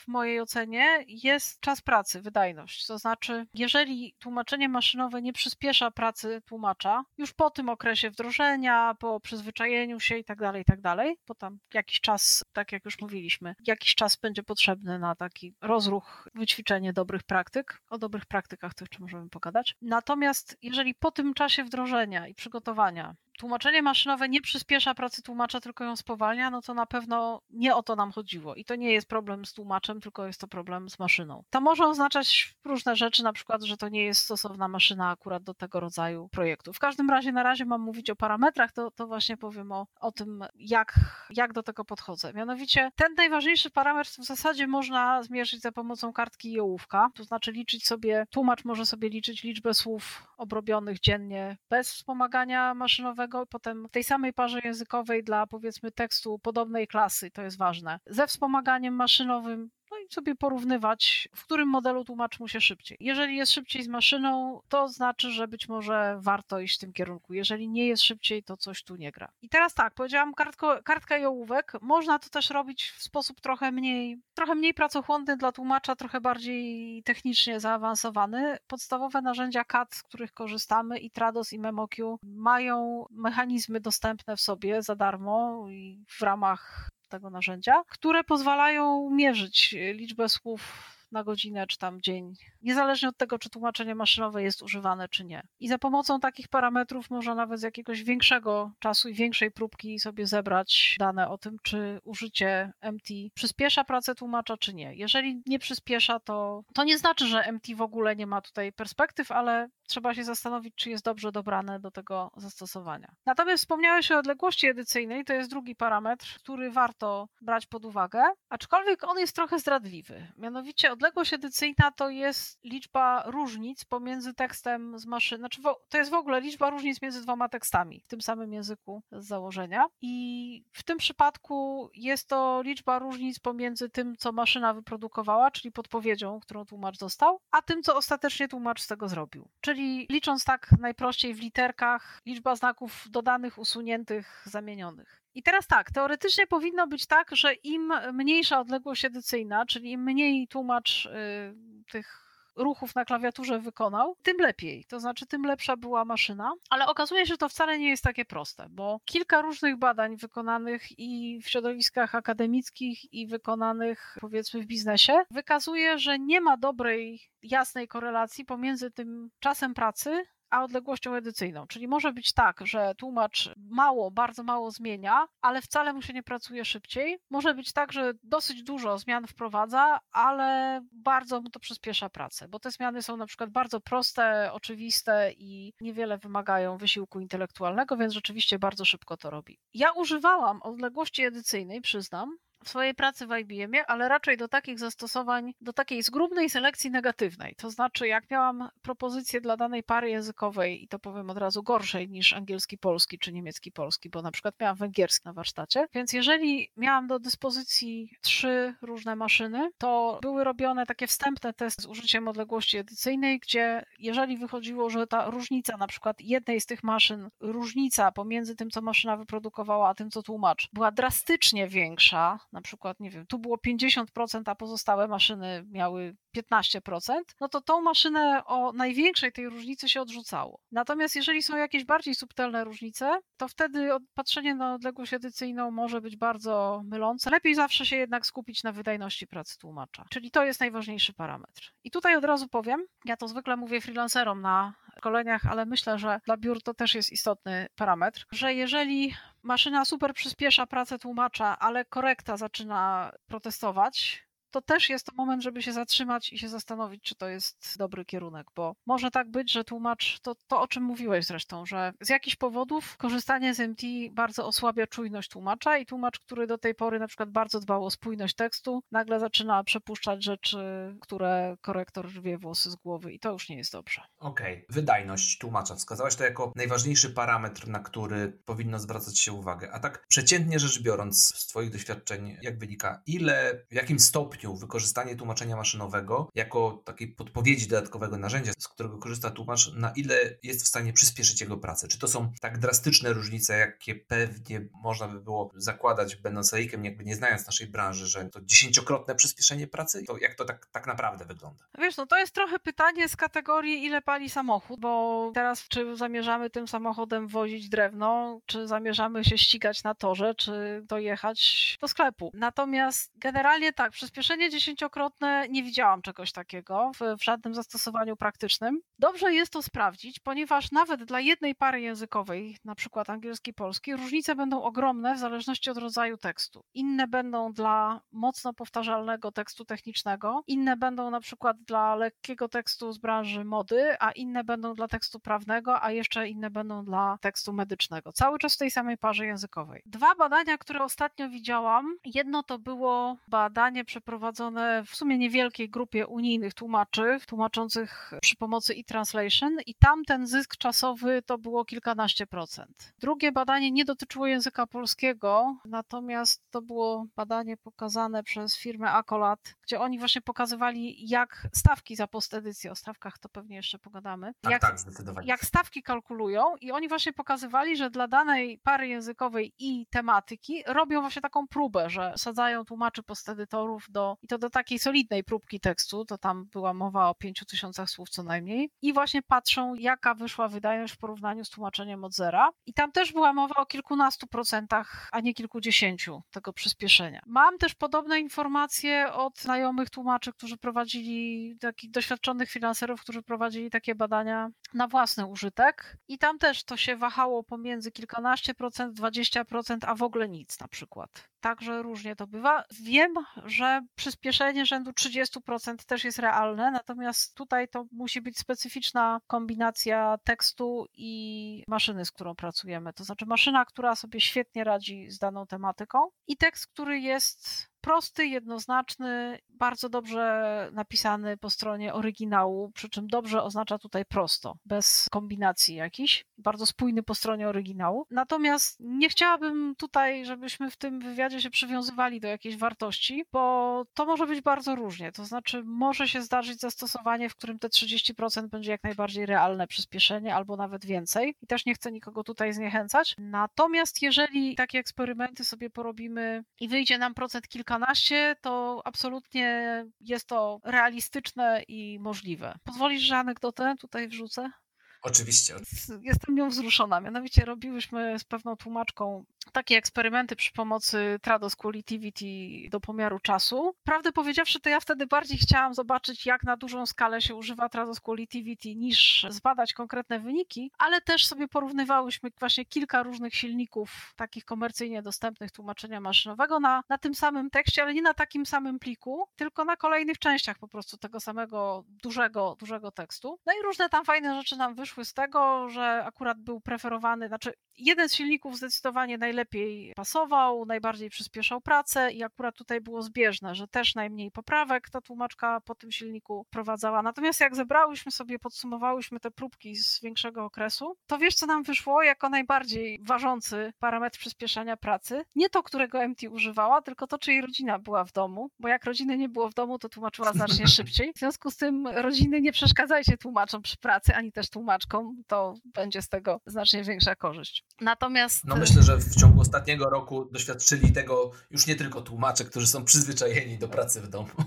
w mojej ocenie jest czas pracy, wydajność. To znaczy, jeżeli tłumaczenie maszynowe nie przyspiesza pracy tłumacza, już po tym okresie wdrożenia, po przyzwyczajeniu się i tak dalej, i tak dalej, bo tam jakiś czas, tak jak już mówiliśmy, jakiś czas będzie potrzebny na taki rozruch, wyćwiczenie dobrych praktyk. O dobrych praktykach to jeszcze możemy pogadać. Natomiast jeżeli po tym czasie wdrożenia i przygotowania tłumaczenie maszynowe nie przyspiesza pracy tłumacza, tylko ją spowalnia, no to na pewno nie o to nam chodziło. I to nie jest problem z tłumaczem, tylko jest to problem z maszyną. To może oznaczać różne rzeczy, na przykład, że to nie jest stosowna maszyna akurat do tego rodzaju projektu. W każdym razie na razie mam mówić o parametrach, to, to właśnie powiem o, o tym, jak, jak do tego podchodzę. Mianowicie ten najważniejszy parametr w zasadzie można zmierzyć za pomocą kartki i ołówka, to znaczy liczyć sobie, tłumacz może sobie liczyć liczbę słów obrobionych dziennie bez wspomagania maszynowego, potem w tej samej parze językowej dla powiedzmy tekstu podobnej klasy, to jest ważne. Ze wspomaganiem maszynowym no i sobie porównywać, w którym modelu tłumacz mu się szybciej. Jeżeli jest szybciej z maszyną, to znaczy, że być może warto iść w tym kierunku. Jeżeli nie jest szybciej, to coś tu nie gra. I teraz tak, powiedziałam kartko, kartka i ołówek. Można to też robić w sposób trochę mniej, trochę mniej pracochłonny dla tłumacza, trochę bardziej technicznie zaawansowany. Podstawowe narzędzia CAD, z których korzystamy i Trados i MemoQ mają mechanizmy dostępne w sobie za darmo i w ramach tego narzędzia, które pozwalają mierzyć liczbę słów na godzinę czy tam dzień, niezależnie od tego, czy tłumaczenie maszynowe jest używane, czy nie. I za pomocą takich parametrów można nawet z jakiegoś większego czasu i większej próbki sobie zebrać dane o tym, czy użycie MT przyspiesza pracę tłumacza, czy nie. Jeżeli nie przyspiesza, to, to nie znaczy, że MT w ogóle nie ma tutaj perspektyw, ale trzeba się zastanowić, czy jest dobrze dobrane do tego zastosowania. Natomiast wspomniałeś o odległości edycyjnej, to jest drugi parametr, który warto brać pod uwagę, aczkolwiek on jest trochę zdradliwy. Mianowicie odległość edycyjna to jest liczba różnic pomiędzy tekstem z maszyny, znaczy to jest w ogóle liczba różnic między dwoma tekstami w tym samym języku z założenia i w tym przypadku jest to liczba różnic pomiędzy tym, co maszyna wyprodukowała, czyli podpowiedzią, którą tłumacz dostał, a tym, co ostatecznie tłumacz z tego zrobił. Czyli czyli licząc tak najprościej w literkach, liczba znaków dodanych, usuniętych, zamienionych. I teraz tak, teoretycznie powinno być tak, że im mniejsza odległość edycyjna, czyli im mniej tłumacz y, tych ruchów na klawiaturze wykonał, tym lepiej. To znaczy, tym lepsza była maszyna. Ale okazuje się, że to wcale nie jest takie proste, bo kilka różnych badań wykonanych i w środowiskach akademickich, i wykonanych powiedzmy w biznesie, wykazuje, że nie ma dobrej, jasnej korelacji pomiędzy tym czasem pracy a odległością edycyjną. Czyli może być tak, że tłumacz mało, bardzo mało zmienia, ale wcale mu się nie pracuje szybciej. Może być tak, że dosyć dużo zmian wprowadza, ale bardzo mu to przyspiesza pracę, bo te zmiany są na przykład bardzo proste, oczywiste i niewiele wymagają wysiłku intelektualnego, więc rzeczywiście bardzo szybko to robi. Ja używałam odległości edycyjnej, przyznam, w swojej pracy w IBM-ie, ale raczej do takich zastosowań, do takiej zgrubnej selekcji negatywnej. To znaczy, jak miałam propozycję dla danej pary językowej, i to powiem od razu gorszej niż angielski-polski czy niemiecki-polski, bo na przykład miałam węgierski na warsztacie, więc jeżeli miałam do dyspozycji trzy różne maszyny, to były robione takie wstępne testy z użyciem odległości edycyjnej, gdzie jeżeli wychodziło, że ta różnica na przykład jednej z tych maszyn, różnica pomiędzy tym, co maszyna wyprodukowała, a tym, co tłumacz, była drastycznie większa, na przykład, nie wiem, tu było 50%, a pozostałe maszyny miały 15%, no to tą maszynę o największej tej różnicy się odrzucało. Natomiast jeżeli są jakieś bardziej subtelne różnice, to wtedy patrzenie na odległość edycyjną może być bardzo mylące. Lepiej zawsze się jednak skupić na wydajności pracy tłumacza. Czyli to jest najważniejszy parametr. I tutaj od razu powiem, ja to zwykle mówię freelancerom na szkoleniach, ale myślę, że dla biur to też jest istotny parametr, że jeżeli maszyna super przyspiesza pracę tłumacza, ale korekta zaczyna protestować, to też jest to moment, żeby się zatrzymać i się zastanowić, czy to jest dobry kierunek, bo może tak być, że tłumacz, to, to o czym mówiłeś zresztą, że z jakichś powodów korzystanie z MT bardzo osłabia czujność tłumacza i tłumacz, który do tej pory na przykład bardzo dbał o spójność tekstu, nagle zaczyna przepuszczać rzeczy, które korektor rwie włosy z głowy i to już nie jest dobrze. Okej, okay. wydajność tłumacza. Wskazałaś to jako najważniejszy parametr, na który powinno zwracać się uwagę. A tak przeciętnie rzecz biorąc, z Twoich doświadczeń, jak wynika, ile, w jakim stopniu stopniu wykorzystanie tłumaczenia maszynowego jako takiej podpowiedzi dodatkowego narzędzia, z którego korzysta tłumacz, na ile jest w stanie przyspieszyć jego pracę. Czy to są tak drastyczne różnice, jakie pewnie można by było zakładać, będąc laikiem, jakby nie znając naszej branży, że to dziesięciokrotne przyspieszenie pracy? To jak to tak, tak naprawdę wygląda? Wiesz, no to jest trochę pytanie z kategorii, ile pali samochód, bo teraz czy zamierzamy tym samochodem wozić drewno, czy zamierzamy się ścigać na torze, czy dojechać do sklepu. Natomiast generalnie tak, przyspieszenie Zwiększenie dziesięciokrotne nie widziałam czegoś takiego w, w, żadnym zastosowaniu praktycznym. Dobrze jest to sprawdzić, ponieważ nawet dla jednej pary językowej, na przykład angielski-polski, różnice będą ogromne w zależności od rodzaju tekstu. Inne będą dla mocno powtarzalnego tekstu technicznego, inne będą na przykład dla lekkiego tekstu z branży mody, a inne będą dla tekstu prawnego, a jeszcze inne będą dla tekstu medycznego. Cały czas w tej samej parze językowej. Dwa badania, które ostatnio widziałam, jedno to było badanie przeprowadzone prowadzone w sumie niewielkiej grupie unijnych tłumaczy, tłumaczących przy pomocy e-translation i tam ten zysk czasowy to było kilkanaście procent. Drugie badanie nie dotyczyło języka polskiego, natomiast to było badanie pokazane przez firmę Acolat, gdzie oni właśnie pokazywali, jak stawki za postedycję, o stawkach to pewnie jeszcze pogadamy, tak, jak, tak, jak stawki kalkulują i oni właśnie pokazywali, że dla danej pary językowej i tematyki robią właśnie taką próbę, że sadzają tłumaczy postedytorów do, i to do takiej solidnej próbki tekstu, to tam była mowa o pięciu tysiącach słów co najmniej, i właśnie patrzą, jaka wyszła wydajność w porównaniu z tłumaczeniem od zera. I tam też była mowa o kilkunastu procentach, a nie kilkudziesięciu tego przyspieszenia. Mam też podobne informacje od znajomych tłumaczy, którzy prowadzili, takich doświadczonych finanserów, którzy prowadzili takie badania na własny użytek. I tam też to się wahało pomiędzy kilkanaście procent, 20%, a w ogóle nic na przykład. Także różnie to bywa. Wiem, że przyspieszenie rzędu 30% też jest realne, natomiast tutaj to musi być specyficzna kombinacja tekstu i maszyny, z którą pracujemy. To znaczy maszyna, która sobie świetnie radzi z daną tematyką i tekst, który jest prosty, jednoznaczny, bardzo dobrze napisany po stronie oryginału, przy czym dobrze oznacza tutaj prosto, bez kombinacji jakichś, bardzo spójny po stronie oryginału. Natomiast nie chciałabym tutaj, żebyśmy w tym wywiadzie się przywiązywali do jakiejś wartości, bo to może być bardzo różnie. To znaczy, może się zdarzyć zastosowanie, w którym te 30% będzie jak najbardziej realne przyspieszenie, albo nawet więcej. I też nie chcę nikogo tutaj zniechęcać. Natomiast jeżeli takie eksperymenty sobie porobimy i wyjdzie nam procent kilkanaście, to absolutnie jest to realistyczne i możliwe. Pozwolisz, że anegdotę tutaj wrzucę? Oczywiście. Jestem nią wzruszona. Mianowicie robiłyśmy z pewną tłumaczką takie eksperymenty przy pomocy Trados Qualitivity do pomiaru czasu. Prawdę powiedziawszy, to ja wtedy bardziej chciałam zobaczyć, jak na dużą skalę się używa Trados Qualitivity, niż zbadać konkretne wyniki, ale też sobie porównywałyśmy właśnie kilka różnych silników, takich komercyjnie dostępnych tłumaczenia maszynowego na, na tym samym tekście, ale nie na takim samym pliku, tylko na kolejnych częściach po prostu tego samego dużego, dużego tekstu. No i różne tam fajne rzeczy nam wyszły z tego, że akurat był preferowany, znaczy jeden z silników zdecydowanie najlepiej pasował, najbardziej przyspieszał pracę i akurat tutaj było zbieżne, że też najmniej poprawek ta tłumaczka po tym silniku prowadzała. Natomiast jak zebrałyśmy sobie, podsumowałyśmy te próbki z większego okresu, to wiesz co nam wyszło jako najbardziej ważący parametr przyspieszania pracy? Nie to, którego MT używała, tylko to, czy jej rodzina była w domu, bo jak rodziny nie było w domu, to tłumaczyła znacznie szybciej. W związku z tym rodziny nie przeszkadzajcie tłumaczom przy pracy, ani też tłumaczkom, to będzie z tego znacznie większa korzyść. Natomiast. No myślę, że w ciągu ostatniego roku doświadczyli tego już nie tylko tłumacze, którzy są przyzwyczajeni do pracy w domu.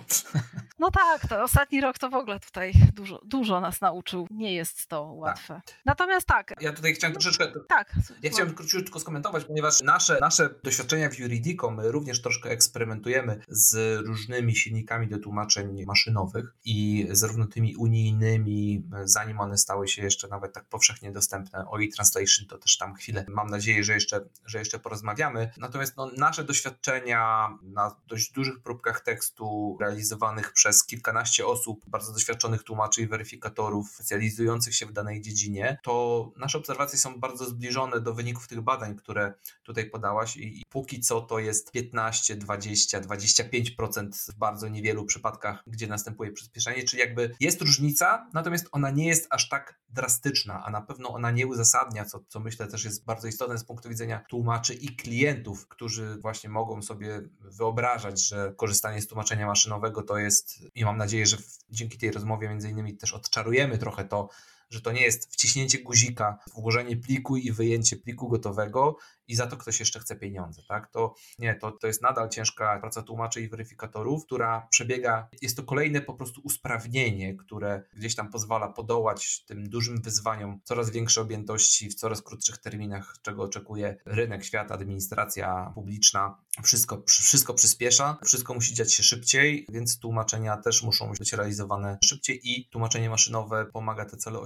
No tak, to ostatni rok to w ogóle tutaj dużo, dużo nas nauczył. Nie jest to łatwe. Tak. Natomiast tak. Ja tutaj chciałem troszeczkę. Tak. Ja chciałem króciutko skomentować, ponieważ nasze, nasze doświadczenia w Juridico, my również troszkę eksperymentujemy z różnymi silnikami do tłumaczeń maszynowych i zarówno tymi unijnymi, zanim one stały się jeszcze nawet tak powszechnie dostępne, o e-translation, to też tam chwilę mam nadzieję, że jeszcze, że jeszcze porozmawiamy. Natomiast no, nasze doświadczenia na dość dużych próbkach tekstu realizowanych przez kilkanaście osób, bardzo doświadczonych tłumaczy i weryfikatorów specjalizujących się w danej dziedzinie, to nasze obserwacje są bardzo zbliżone do wyników tych badań, które tutaj podałaś i, i póki co to jest 15, 20, 25% w bardzo niewielu przypadkach, gdzie następuje przyspieszenie, czyli jakby jest różnica, natomiast ona nie jest aż tak drastyczna, a na pewno ona nie uzasadnia, co, co myślę też jest bardzo istotne z punktu widzenia tłumaczy i klientów, którzy właśnie mogą sobie wyobrażać, że korzystanie z tłumaczenia maszynowego to jest, i mam nadzieję, że dzięki tej rozmowie między innymi też odczarujemy trochę to, to nie jest wciśnięcie guzika, włożenie pliku i wyjęcie pliku gotowego, i za to ktoś jeszcze chce pieniądze, tak? To nie, to, to jest nadal ciężka praca tłumaczy i weryfikatorów, która przebiega, jest to kolejne po prostu usprawnienie, które gdzieś tam pozwala podołać tym dużym wyzwaniom, coraz większej objętości w coraz krótszych terminach, czego oczekuje rynek, świat, administracja publiczna. Wszystko, wszystko przyspiesza, wszystko musi dziać się szybciej, więc tłumaczenia też muszą być realizowane szybciej i tłumaczenie maszynowe pomaga te cele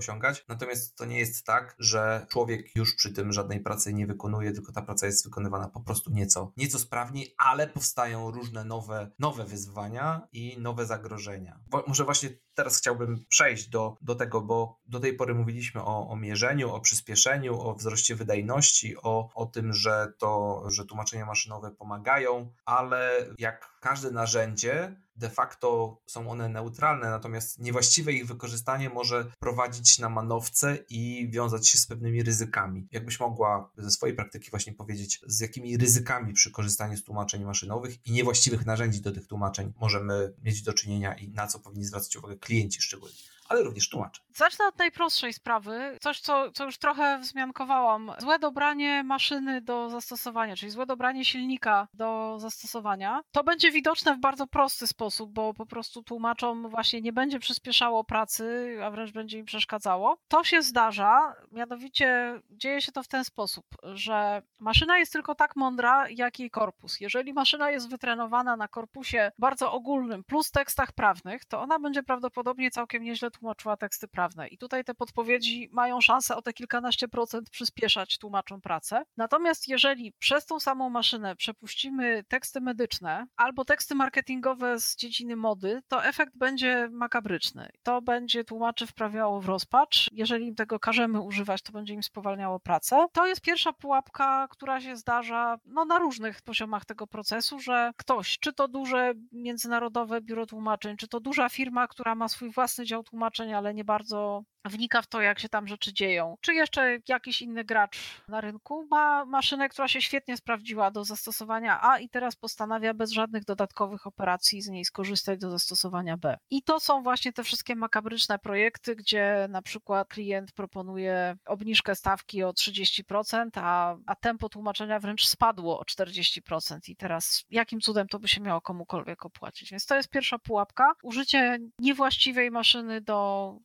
Natomiast to nie jest tak, że człowiek już przy tym żadnej pracy nie wykonuje, tylko tylko ta praca jest wykonywana po prostu nieco, nieco sprawniej, ale powstają różne nowe, nowe wyzwania i nowe zagrożenia. Bo może właśnie teraz chciałbym przejść do, do tego, bo do tej pory mówiliśmy o, o mierzeniu, o przyspieszeniu, o wzroście wydajności, o, o tym, że to, że tłumaczenia maszynowe pomagają, ale jak każde narzędzie, de facto są one neutralne, natomiast niewłaściwe ich wykorzystanie może prowadzić na manowce i wiązać się z pewnymi ryzykami. Jakbyś mogła ze swojej praktyki właśnie powiedzieć, z jakimi ryzykami przy korzystaniu z tłumaczeń maszynowych i niewłaściwych narzędzi do tych tłumaczeń możemy mieć do czynienia i na co powinni zwracać uwagę klienci szczególnie ale również tłumacze. Zacznę od najprostszej sprawy, coś co, co już trochę wzmiankowałam. Złe dobranie maszyny do zastosowania, czyli złe dobranie silnika do zastosowania. To będzie widoczne w bardzo prosty sposób, bo po prostu tłumaczom właśnie nie będzie przyspieszało pracy, a wręcz będzie im przeszkadzało. To się zdarza, mianowicie dzieje się to w ten sposób, że maszyna jest tylko tak mądra, jak jej korpus. Jeżeli maszyna jest wytrenowana na korpusie bardzo ogólnym plus tekstach prawnych, to ona będzie prawdopodobnie całkiem nieźle tłumaczyła teksty prawne. I tutaj te podpowiedzi mają szansę o te kilkanaście procent przyspieszać tłumaczom pracę. Natomiast jeżeli przez tą samą maszynę przepuścimy teksty medyczne albo teksty marketingowe z dziedziny mody, to efekt będzie makabryczny. To będzie tłumaczy wprawiało w rozpacz. Jeżeli im tego każemy używać, to będzie im spowalniało pracę. To jest pierwsza pułapka, która się zdarza no, na różnych poziomach tego procesu, że ktoś, czy to duże międzynarodowe biuro tłumaczeń, czy to duża firma, która ma swój własny dział tłumaczeń, tłumaczeń, ale nie bardzo wnika w to, jak się tam rzeczy dzieją. Czy jeszcze jakiś inny gracz na rynku ma maszynę, która się świetnie sprawdziła do zastosowania A i teraz postanawia bez żadnych dodatkowych operacji z niej skorzystać do zastosowania B. I to są właśnie te wszystkie makabryczne projekty, gdzie na przykład klient proponuje obniżkę stawki o 30%, a, a tempo tłumaczenia wręcz spadło o 40%. I teraz jakim cudem to by się miało komukolwiek opłacić? Więc to jest pierwsza pułapka. Użycie niewłaściwej maszyny do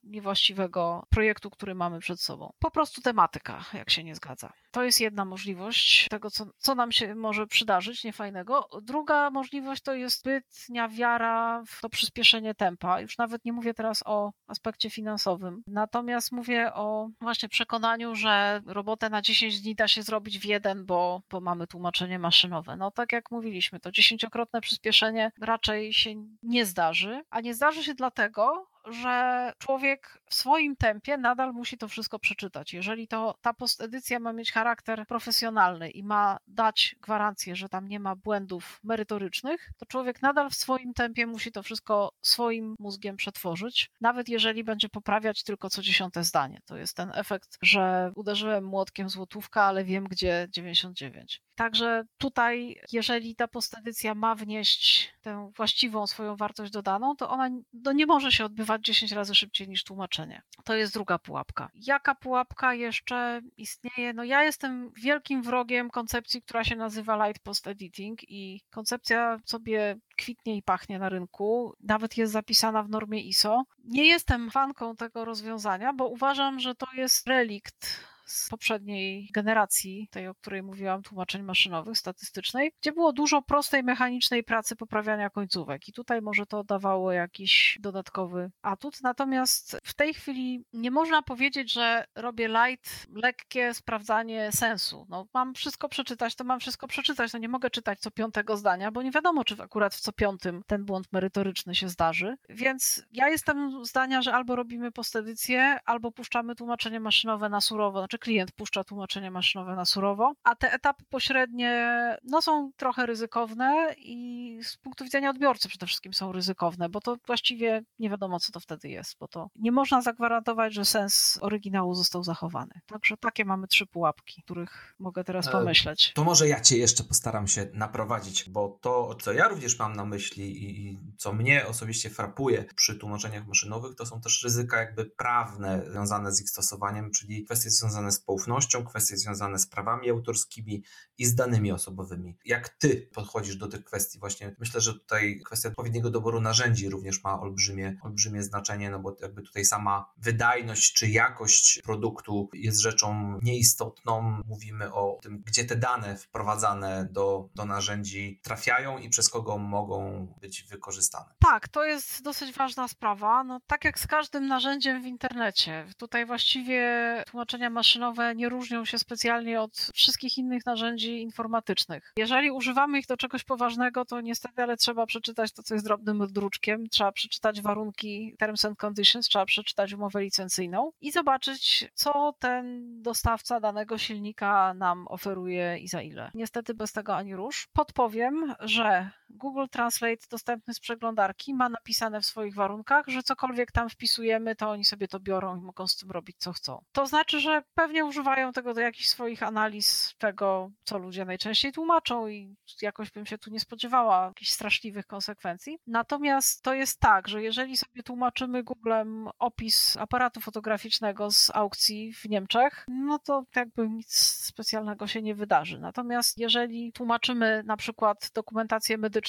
niewłaściwego projektu, który mamy przed sobą. Po prostu tematyka, jak się nie zgadza. To jest jedna możliwość tego, co, co nam się może przydarzyć, niefajnego. Druga możliwość to jest zbytnia wiara w to przyspieszenie tempa. Już nawet nie mówię teraz o aspekcie finansowym. Natomiast mówię o właśnie przekonaniu, że robotę na 10 dni da się zrobić w jeden, bo, bo mamy tłumaczenie maszynowe. No tak jak mówiliśmy, to dziesięciokrotne przyspieszenie raczej się nie zdarzy, a nie zdarzy się dlatego, że człowiek w swoim tempie nadal musi to wszystko przeczytać. Jeżeli to ta postedycja ma mieć charakter profesjonalny i ma dać gwarancję, że tam nie ma błędów merytorycznych, to człowiek nadal w swoim tempie musi to wszystko swoim mózgiem przetworzyć, nawet jeżeli będzie poprawiać tylko co dziesiąte zdanie. To jest ten efekt, że uderzyłem młotkiem złotówka, ale wiem gdzie 99. Także tutaj, jeżeli ta postedycja ma wnieść tę właściwą swoją wartość dodaną, to ona no nie może się odbywać 10 razy szybciej niż tłumaczenie. To jest druga pułapka. Jaka pułapka jeszcze istnieje? No ja jestem wielkim wrogiem koncepcji, która się nazywa light post editing i koncepcja sobie kwitnie i pachnie na rynku, nawet jest zapisana w normie ISO. Nie jestem fanką tego rozwiązania, bo uważam, że to jest relikt z poprzedniej generacji, tej, o której mówiłam, tłumaczeń maszynowych, statystycznej, gdzie było dużo prostej, mechanicznej pracy poprawiania końcówek i tutaj może to dawało jakiś dodatkowy atut. Natomiast w tej chwili nie można powiedzieć, że robię light, lekkie sprawdzanie sensu. No, mam wszystko przeczytać, to mam wszystko przeczytać. No nie mogę czytać co piątego zdania, bo nie wiadomo, czy akurat w co piątym ten błąd merytoryczny się zdarzy. Więc ja jestem zdania, że albo robimy postedycję, albo puszczamy tłumaczenie maszynowe na surowo. Znaczy klient puszcza tłumaczenie maszynowe na surowo, a te etapy pośrednie no, są trochę ryzykowne i z punktu widzenia odbiorcy przede wszystkim są ryzykowne, bo to właściwie nie wiadomo, co to wtedy jest, bo to nie można zagwarantować, że sens oryginału został zachowany. Także takie mamy trzy pułapki, których mogę teraz e, pomyśleć. To może ja cię jeszcze postaram się naprowadzić, bo to, co ja również mam na myśli i co mnie osobiście frapuje przy tłumaczeniach maszynowych, to są też ryzyka jakby prawne związane z ich stosowaniem, czyli kwestie związane związane z poufnością, kwestie związane z prawami autorskimi i z danymi osobowymi. Jak ty podchodzisz do tych kwestii? Właśnie myślę, że tutaj kwestia odpowiedniego doboru narzędzi również ma olbrzymie, olbrzymie znaczenie, no bo jakby tutaj sama wydajność czy jakość produktu jest rzeczą nieistotną. Mówimy o tym, gdzie te dane wprowadzane do, do narzędzi trafiają i przez kogo mogą być wykorzystane. Tak, to jest dosyć ważna sprawa. No, tak jak z każdym narzędziem w internecie. Tutaj właściwie tłumaczenia maszynowe maszynowe nie różnią się specjalnie od wszystkich innych narzędzi informatycznych. Jeżeli używamy ich do czegoś poważnego, to niestety, ale trzeba przeczytać to, co jest drobnym druczkiem, trzeba przeczytać warunki Terms and Conditions, trzeba przeczytać umowę licencyjną i zobaczyć, co ten dostawca danego silnika nam oferuje i za ile. Niestety bez tego ani rusz. Podpowiem, że Google Translate dostępny z przeglądarki ma napisane w swoich warunkach, że cokolwiek tam wpisujemy, to oni sobie to biorą i mogą z tym robić co chcą. To znaczy, że pewnie używają tego do jakichś swoich analiz tego, co ludzie najczęściej tłumaczą i jakoś bym się tu nie spodziewała jakichś straszliwych konsekwencji. Natomiast to jest tak, że jeżeli sobie tłumaczymy Googlem opis aparatu fotograficznego z aukcji w Niemczech, no to jakby nic specjalnego się nie wydarzy. Natomiast jeżeli tłumaczymy na przykład dokumentację medyczną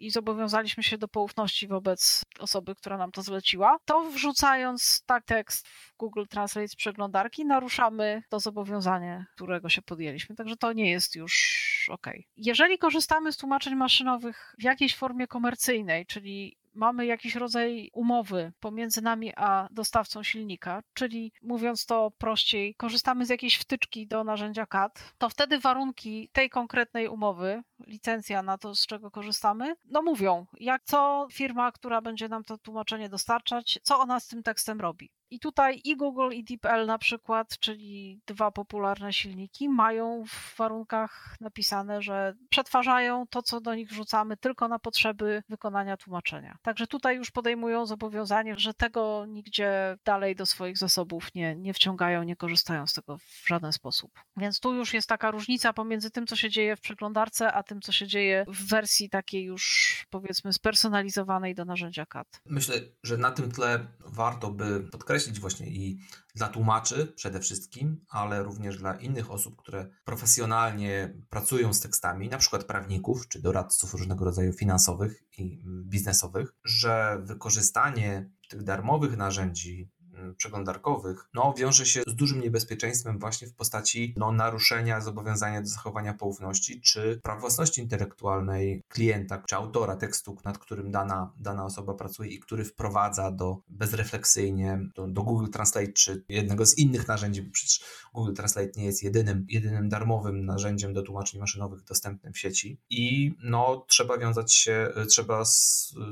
i zobowiązaliśmy się do poufności wobec osoby, która nam to zleciła, to wrzucając tak tekst w Google Translate z przeglądarki, naruszamy to zobowiązanie, którego się podjęliśmy. Także to nie jest już ok. Jeżeli korzystamy z tłumaczeń maszynowych w jakiejś formie komercyjnej, czyli mamy jakiś rodzaj umowy pomiędzy nami a dostawcą silnika, czyli mówiąc to prościej, korzystamy z jakiejś wtyczki do narzędzia CAD, to wtedy warunki tej konkretnej umowy, licencja na to, z czego korzystamy, no mówią, jak co firma, która będzie nam to tłumaczenie dostarczać, co ona z tym tekstem robi. I tutaj i Google, i DeepL na przykład, czyli dwa popularne silniki, mają w warunkach napisane, że przetwarzają to, co do nich wrzucamy, tylko na potrzeby wykonania tłumaczenia. Także tutaj już podejmują zobowiązanie, że tego nigdzie dalej do swoich zasobów nie, nie wciągają, nie korzystają z tego w żaden sposób. Więc tu już jest taka różnica pomiędzy tym, co się dzieje w przeglądarce, a tym, co się dzieje w wersji takiej już powiedzmy spersonalizowanej do narzędzia CAD. Myślę, że na tym tle warto by podkreślić, podkreślić właśnie i dla tłumaczy przede wszystkim, ale również dla innych osób, które profesjonalnie pracują z tekstami, na przykład prawników czy doradców różnego rodzaju finansowych i biznesowych, że wykorzystanie tych darmowych narzędzi przeglądarkowych, no, wiąże się z dużym niebezpieczeństwem właśnie w postaci no, naruszenia zobowiązania do zachowania poufności czy praw własności intelektualnej klienta czy autora tekstu, nad którym dana, dana osoba pracuje i który wprowadza do bezrefleksyjnie do, do Google Translate czy jednego z innych narzędzi, bo przecież Google Translate nie jest jedynym, jedynym darmowym narzędziem do tłumaczeń maszynowych dostępnym w sieci i no, trzeba wiązać się, trzeba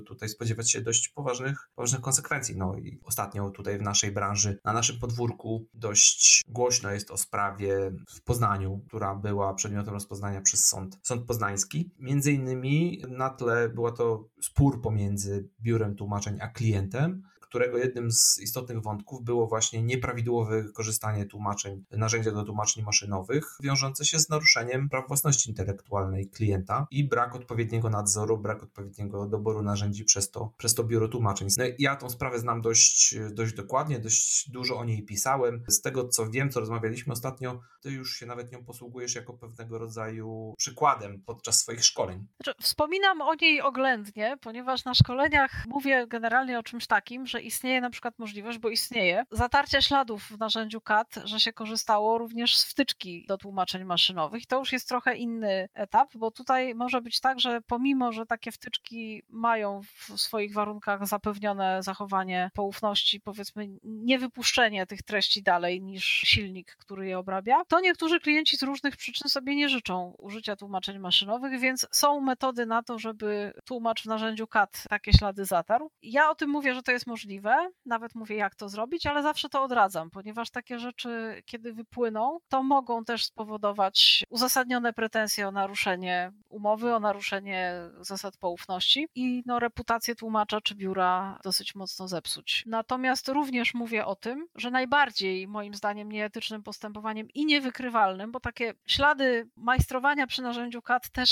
tutaj spodziewać się dość poważnych, poważnych konsekwencji. No i ostatnio tutaj w naszej branży, na naszym podwórku dość głośno jest o sprawie w Poznaniu, która była przedmiotem rozpoznania przez sąd, sąd poznański. Między innymi na tle była to spór pomiędzy biurem tłumaczeń a klientem, którego jednym z istotnych wątków było właśnie nieprawidłowe wykorzystanie tłumaczeń, narzędzia do tłumaczeń maszynowych, wiążące się z naruszeniem praw własności intelektualnej klienta i brak odpowiedniego nadzoru, brak odpowiedniego doboru narzędzi przez to, przez to biuro tłumaczeń. No ja tą sprawę znam dość, dość dokładnie, dość dużo o niej pisałem. Z tego co wiem, co rozmawialiśmy ostatnio, ty już się nawet nią posługujesz jako pewnego rodzaju przykładem podczas swoich szkoleń. Znaczy, wspominam o niej oględnie, ponieważ na szkoleniach mówię generalnie o czymś takim, że istnieje na przykład możliwość, bo istnieje, zatarcia śladów w narzędziu CAD, że się korzystało również z wtyczki do tłumaczeń maszynowych. To już jest trochę inny etap, bo tutaj może być tak, że pomimo, że takie wtyczki mają w swoich warunkach zapewnione zachowanie poufności, powiedzmy niewypuszczenie tych treści dalej niż silnik, który je obrabia, to niektórzy klienci z różnych przyczyn sobie nie życzą użycia tłumaczeń maszynowych, więc są metody na to, żeby tłumacz w narzędziu CAD takie ślady zatarł. Ja o tym mówię, że to jest możliwe możliwe, nawet mówię jak to zrobić, ale zawsze to odradzam, ponieważ takie rzeczy, kiedy wypłyną, to mogą też spowodować uzasadnione pretensje o naruszenie umowy, o naruszenie zasad poufności i no, reputację tłumacza czy biura dosyć mocno zepsuć. Natomiast również mówię o tym, że najbardziej moim zdaniem nieetycznym postępowaniem i niewykrywalnym, bo takie ślady majstrowania przy narzędziu CAD też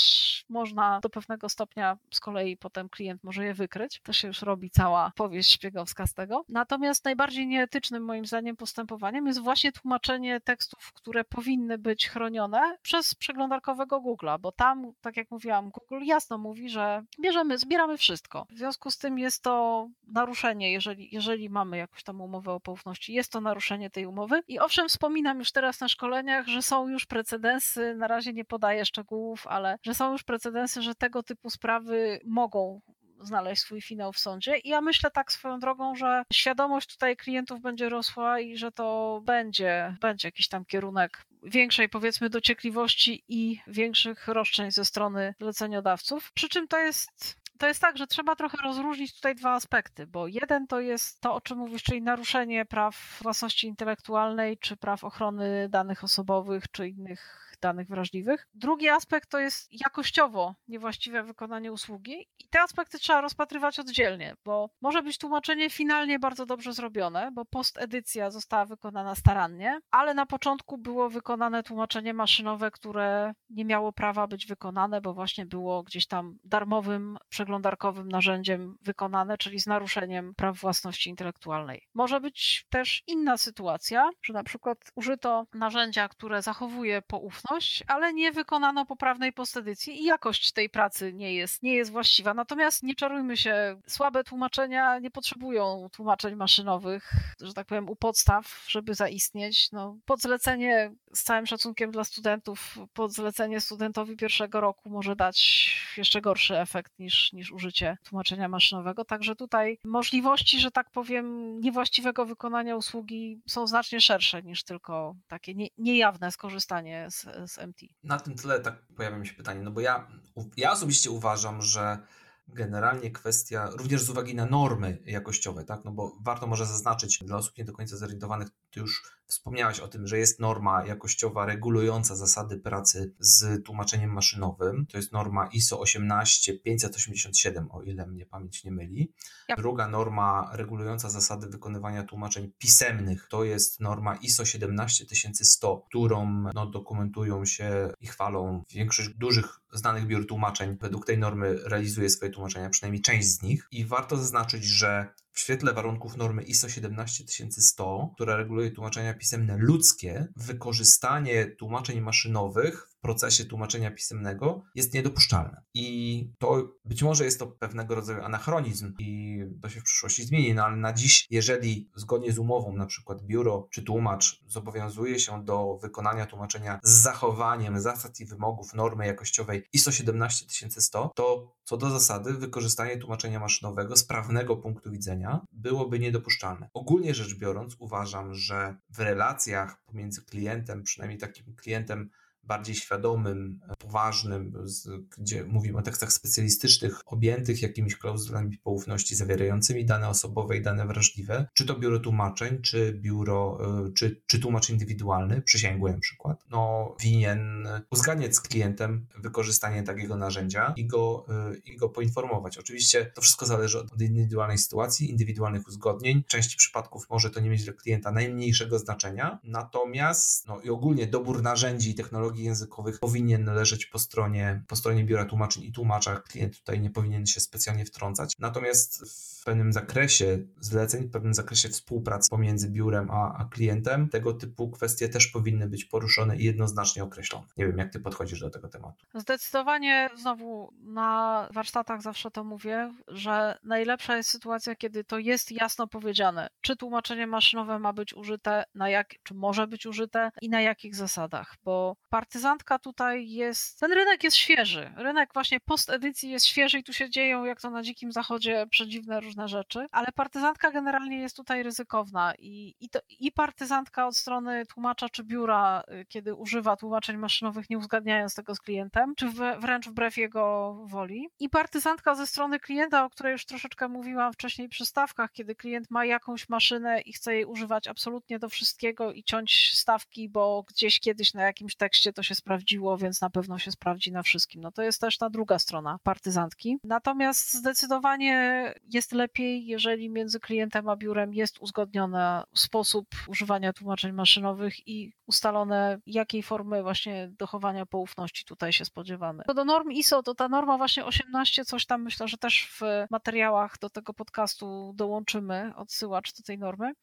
można do pewnego stopnia z kolei potem klient może je wykryć. To się już robi cała powieść szpiegowska z tego. Natomiast najbardziej nieetycznym moim zdaniem postępowaniem jest właśnie tłumaczenie tekstów, które powinny być chronione przez przeglądarkowego Google'a, bo tam, tak jak mówiłam, Google jasno mówi, że bierzemy, zbieramy wszystko. W związku z tym jest to naruszenie, jeżeli, jeżeli mamy jakąś tam umowę o poufności, jest to naruszenie tej umowy. I owszem, wspominam już teraz na szkoleniach, że są już precedensy, na razie nie podaję szczegółów, ale że są już precedensy, że tego typu sprawy mogą znaleźć swój finał w sądzie. I ja myślę tak swoją drogą, że świadomość tutaj klientów będzie rosła i że to będzie, będzie jakiś tam kierunek większej powiedzmy dociekliwości i większych roszczeń ze strony zleceniodawców. Przy czym to jest to jest tak, że trzeba trochę rozróżnić tutaj dwa aspekty, bo jeden to jest to, o czym mówisz, czyli naruszenie praw własności intelektualnej, czy praw ochrony danych osobowych, czy innych danych wrażliwych. Drugi aspekt to jest jakościowo niewłaściwe wykonanie usługi i te aspekty trzeba rozpatrywać oddzielnie, bo może być tłumaczenie finalnie bardzo dobrze zrobione, bo postedycja została wykonana starannie, ale na początku było wykonane tłumaczenie maszynowe, które nie miało prawa być wykonane, bo właśnie było gdzieś tam darmowym, przeglądarkowym narzędziem wykonane, czyli z naruszeniem praw własności intelektualnej. Może być też inna sytuacja, że na przykład użyto narzędzia, które zachowuje poufność, ale nie wykonano poprawnej postedycji i jakość tej pracy nie jest, nie jest właściwa. Natomiast nie czarujmy się, słabe tłumaczenia nie potrzebują tłumaczeń maszynowych, że tak powiem, u podstaw, żeby zaistnieć. No, podzlecenie, z całym szacunkiem dla studentów, podzlecenie studentowi pierwszego roku może dać jeszcze gorszy efekt niż, niż użycie tłumaczenia maszynowego. Także tutaj możliwości, że tak powiem, niewłaściwego wykonania usługi są znacznie szersze niż tylko takie nie, niejawne skorzystanie z, z MT. Na tym tle tak pojawia mi się pytanie, no bo ja, ja osobiście uważam, że generalnie kwestia, również z uwagi na normy jakościowe, tak, no bo warto może zaznaczyć dla osób nie do końca zorientowanych, ty już wspomniałeś o tym, że jest norma jakościowa regulująca zasady pracy z tłumaczeniem maszynowym. To jest norma ISO 18587, o ile mnie pamięć nie myli. Druga norma regulująca zasady wykonywania tłumaczeń pisemnych to jest norma ISO 17100, którą no, dokumentują się i chwalą większość dużych znanych biur tłumaczeń. Według tej normy realizuje swoje tłumaczenia, przynajmniej część z nich. I warto zaznaczyć, że w świetle warunków normy ISO 17100, która reguluje tłumaczenia pisemne ludzkie, wykorzystanie tłumaczeń maszynowych procesie tłumaczenia pisemnego jest niedopuszczalne. I to być może jest to pewnego rodzaju anachronizm i to się w przyszłości zmieni, no ale na dziś, jeżeli zgodnie z umową na przykład biuro czy tłumacz zobowiązuje się do wykonania tłumaczenia z zachowaniem zasad i wymogów normy jakościowej ISO 17100, to co do zasady wykorzystanie tłumaczenia maszynowego z prawnego punktu widzenia byłoby niedopuszczalne. Ogólnie rzecz biorąc uważam, że w relacjach pomiędzy klientem, przynajmniej takim klientem bardziej świadomym, poważnym, gdzie mówimy o tekstach specjalistycznych, objętych jakimiś klauzulami poufności zawierającymi dane osobowe i dane wrażliwe, czy to biuro tłumaczeń, czy biuro, e, czy, czy tłumacz indywidualny, przysięgły na przykład, no winien uzgadniać z klientem wykorzystanie takiego narzędzia i go, e, i go poinformować. Oczywiście to wszystko zależy od indywidualnej sytuacji, indywidualnych uzgodnień. W części przypadków może to nie mieć dla klienta najmniejszego znaczenia, natomiast no i ogólnie dobór narzędzi i technologii technologii językowych powinien leżeć po stronie, po stronie biura tłumaczeń i tłumacza. Klient tutaj nie powinien się specjalnie wtrącać. Natomiast w pewnym zakresie zleceń, w pewnym zakresie współpracy pomiędzy biurem a, a klientem, tego typu kwestie też powinny być poruszone i jednoznacznie określone. Nie wiem, jak ty podchodzisz do tego tematu. Zdecydowanie znowu na warsztatach zawsze to mówię, że najlepsza jest sytuacja, kiedy to jest jasno powiedziane, czy tłumaczenie maszynowe ma być użyte, na jak, czy może być użyte i na jakich zasadach, bo partyzantka tutaj jest, ten rynek jest świeży. Rynek właśnie post-edycji jest świeży i tu się dzieją, jak to na Dzikim Zachodzie, przedziwne różne rzeczy, ale partyzantka generalnie jest tutaj ryzykowna i, i, to, i partyzantka od strony tłumacza czy biura, y, kiedy używa tłumaczeń maszynowych, nie uzgadniając tego z klientem, czy wręcz wbrew jego woli. I partyzantka ze strony klienta, o której już troszeczkę mówiłam wcześniej przy stawkach, kiedy klient ma jakąś maszynę i chce jej używać absolutnie do wszystkiego i ciąć stawki, bo gdzieś kiedyś na jakimś tekście to się sprawdziło, więc na pewno się sprawdzi na wszystkim. No to jest też ta druga strona partyzantki. Natomiast zdecydowanie jest lepiej, jeżeli między klientem a biurem jest uzgodniony sposób używania tłumaczeń maszynowych i ustalone, jakiej formy właśnie dochowania poufności tutaj się spodziewamy. Co do norm ISO, to ta norma właśnie 18, coś tam myślę, że też w materiałach do tego podcastu dołączymy odsyłacz do tej normy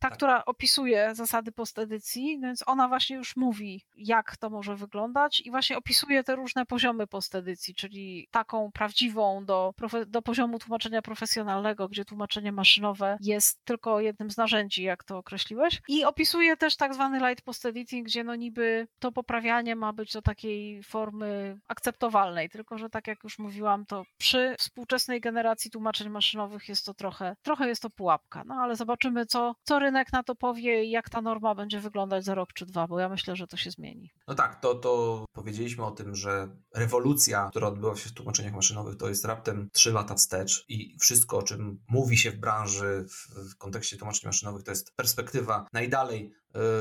ta, tak. która opisuje zasady postedycji, więc ona właśnie już mówi, jak to może wyglądać i właśnie opisuje te różne poziomy postedycji, czyli taką prawdziwą do, do poziomu tłumaczenia profesjonalnego, gdzie tłumaczenie maszynowe jest tylko jednym z narzędzi, jak to określiłeś. I opisuje też tak zwany light post editing, gdzie no niby to poprawianie ma być do takiej formy akceptowalnej, tylko że tak jak już mówiłam, to przy współczesnej generacji tłumaczeń maszynowych jest to trochę, trochę jest to pułapka. No ale zobaczymy, co, co rynek na to powie jak ta norma będzie wyglądać za rok czy dwa, bo ja myślę, że to się zmieni. No tak, to, to powiedzieliśmy o tym, że rewolucja, która odbyła się w tłumaczeniach maszynowych, to jest raptem 3 lata wstecz i wszystko, o czym mówi się w branży w, w kontekście tłumaczeń maszynowych, to jest perspektywa najdalej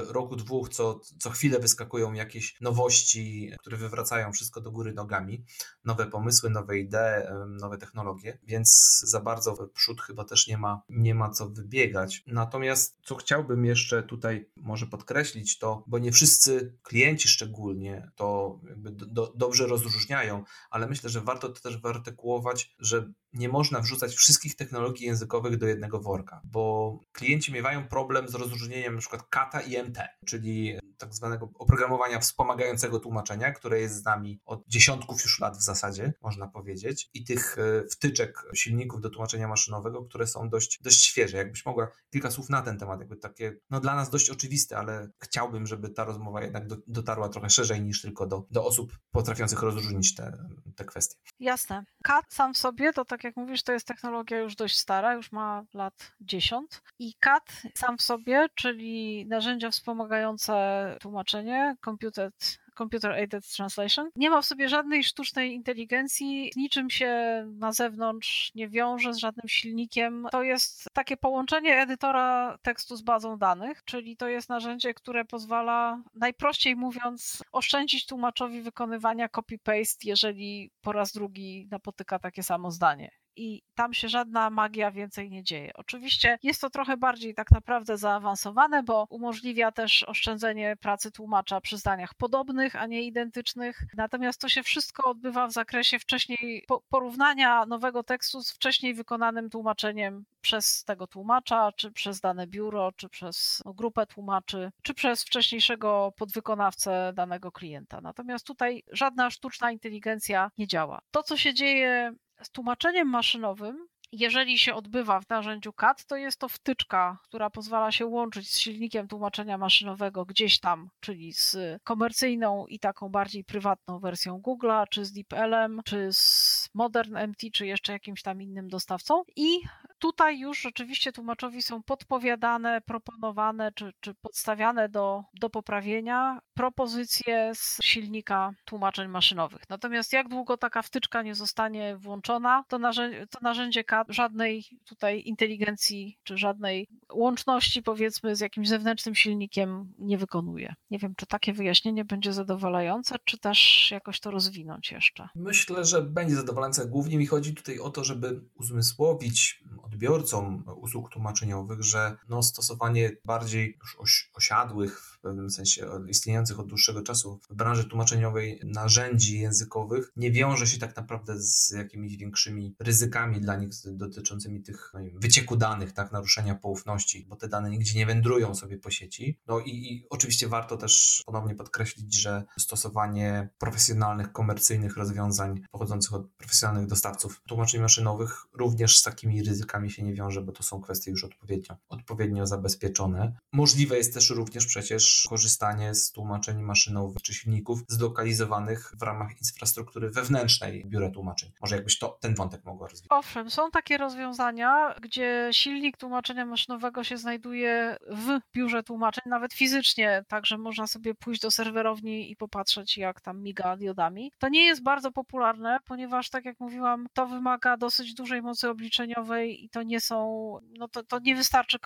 roku, dwóch, co, co chwilę wyskakują jakieś nowości, które wywracają wszystko do góry nogami, nowe pomysły, nowe idee, nowe technologie, więc za bardzo w przód chyba też nie ma, nie ma co wybiegać. Natomiast co chciałbym jeszcze tutaj może podkreślić, to bo nie wszyscy klienci szczególnie to do, do, dobrze rozróżniają, ale myślę, że warto to też wyartykułować, że nie można wrzucać wszystkich technologii językowych do jednego worka, bo klienci miewają problem z rozróżnieniem np. kata i MT, czyli tak zwanego oprogramowania wspomagającego tłumaczenia, które jest z nami od dziesiątków już lat w zasadzie, można powiedzieć, i tych e, wtyczek silników do tłumaczenia maszynowego, które są dość, dość świeże. Jakbyś mogła kilka słów na ten temat, jakby takie, no dla nas dość oczywiste, ale chciałbym, żeby ta rozmowa jednak do, dotarła trochę szerzej niż tylko do, do osób potrafiących rozróżnić te, te kwestie. Jasne. CAT sam w sobie, to tak jak mówisz, to jest technologia już dość stara, już ma lat 10 i CAT sam w sobie, czyli narzędzia wspomagające tłumaczenie, computed Computer Aided Translation. Nie ma w sobie żadnej sztucznej inteligencji, niczym się na zewnątrz nie wiąże z żadnym silnikiem. To jest takie połączenie edytora tekstu z bazą danych, czyli to jest narzędzie, które pozwala, najprościej mówiąc, oszczędzić tłumaczowi wykonywania copy-paste, jeżeli po raz drugi napotyka takie samo zdanie i tam się żadna magia więcej nie dzieje. Oczywiście jest to trochę bardziej tak naprawdę zaawansowane, bo umożliwia też oszczędzenie pracy tłumacza przy zdaniach podobnych, a nie identycznych. Natomiast to się wszystko odbywa w zakresie wcześniej porównania nowego tekstu z wcześniej wykonanym tłumaczeniem przez tego tłumacza, czy przez dane biuro, czy przez no, grupę tłumaczy, czy przez wcześniejszego podwykonawcę danego klienta. Natomiast tutaj żadna sztuczna inteligencja nie działa. To, co się dzieje z tłumaczeniem maszynowym, jeżeli się odbywa w narzędziu CAD, to jest to wtyczka, która pozwala się łączyć z silnikiem tłumaczenia maszynowego gdzieś tam, czyli z komercyjną i taką bardziej prywatną wersją Google'a, czy z DeepLM, czy z Modern MT, czy jeszcze jakimś tam innym dostawcą. I tutaj już rzeczywiście tłumaczowi są podpowiadane, proponowane czy, czy podstawiane do, do poprawienia propozycje z silnika tłumaczeń maszynowych. Natomiast jak długo taka wtyczka nie zostanie włączona, to narzędzie, to narzędzie CAD żadnej tutaj inteligencji czy żadnej łączności powiedzmy z jakimś zewnętrznym silnikiem nie wykonuje. Nie wiem, czy takie wyjaśnienie będzie zadowalające, czy też jakoś to rozwinąć jeszcze. Myślę, że będzie zadowalające. Głównie mi chodzi tutaj o to, żeby uzmysłowić odbiorcom usług tłumaczeniowych, że no, stosowanie bardziej już osiadłych, w pewnym sensie istniejących od dłuższego czasu w branży tłumaczeniowej narzędzi językowych nie wiąże się tak naprawdę z jakimiś większymi ryzykami dla nich dotyczącymi tych no wycieku danych, tak, naruszenia poufności, bo te dane nigdzie nie wędrują sobie po sieci. No i, i oczywiście warto też ponownie podkreślić, że stosowanie profesjonalnych, komercyjnych rozwiązań pochodzących od profesjonalnych dostawców tłumaczeń maszynowych również z takimi ryzykami się nie wiąże, bo to są kwestie już odpowiednio, odpowiednio zabezpieczone. Możliwe jest też również przecież korzystanie z tłumaczeń maszynowych czy silników zlokalizowanych w ramach infrastruktury wewnętrznej biura tłumaczeń. Może jakbyś to, ten wątek mogła rozwijać. Owszem, są takie rozwiązania, gdzie silnik tłumaczenia maszynowego się znajduje w biurze tłumaczeń, nawet fizycznie, także można sobie pójść do serwerowni i popatrzeć, jak tam miga diodami. To nie jest bardzo popularne, ponieważ, tak jak mówiłam, to wymaga dosyć dużej mocy obliczeniowej to nie są, no to, to nie wystarczy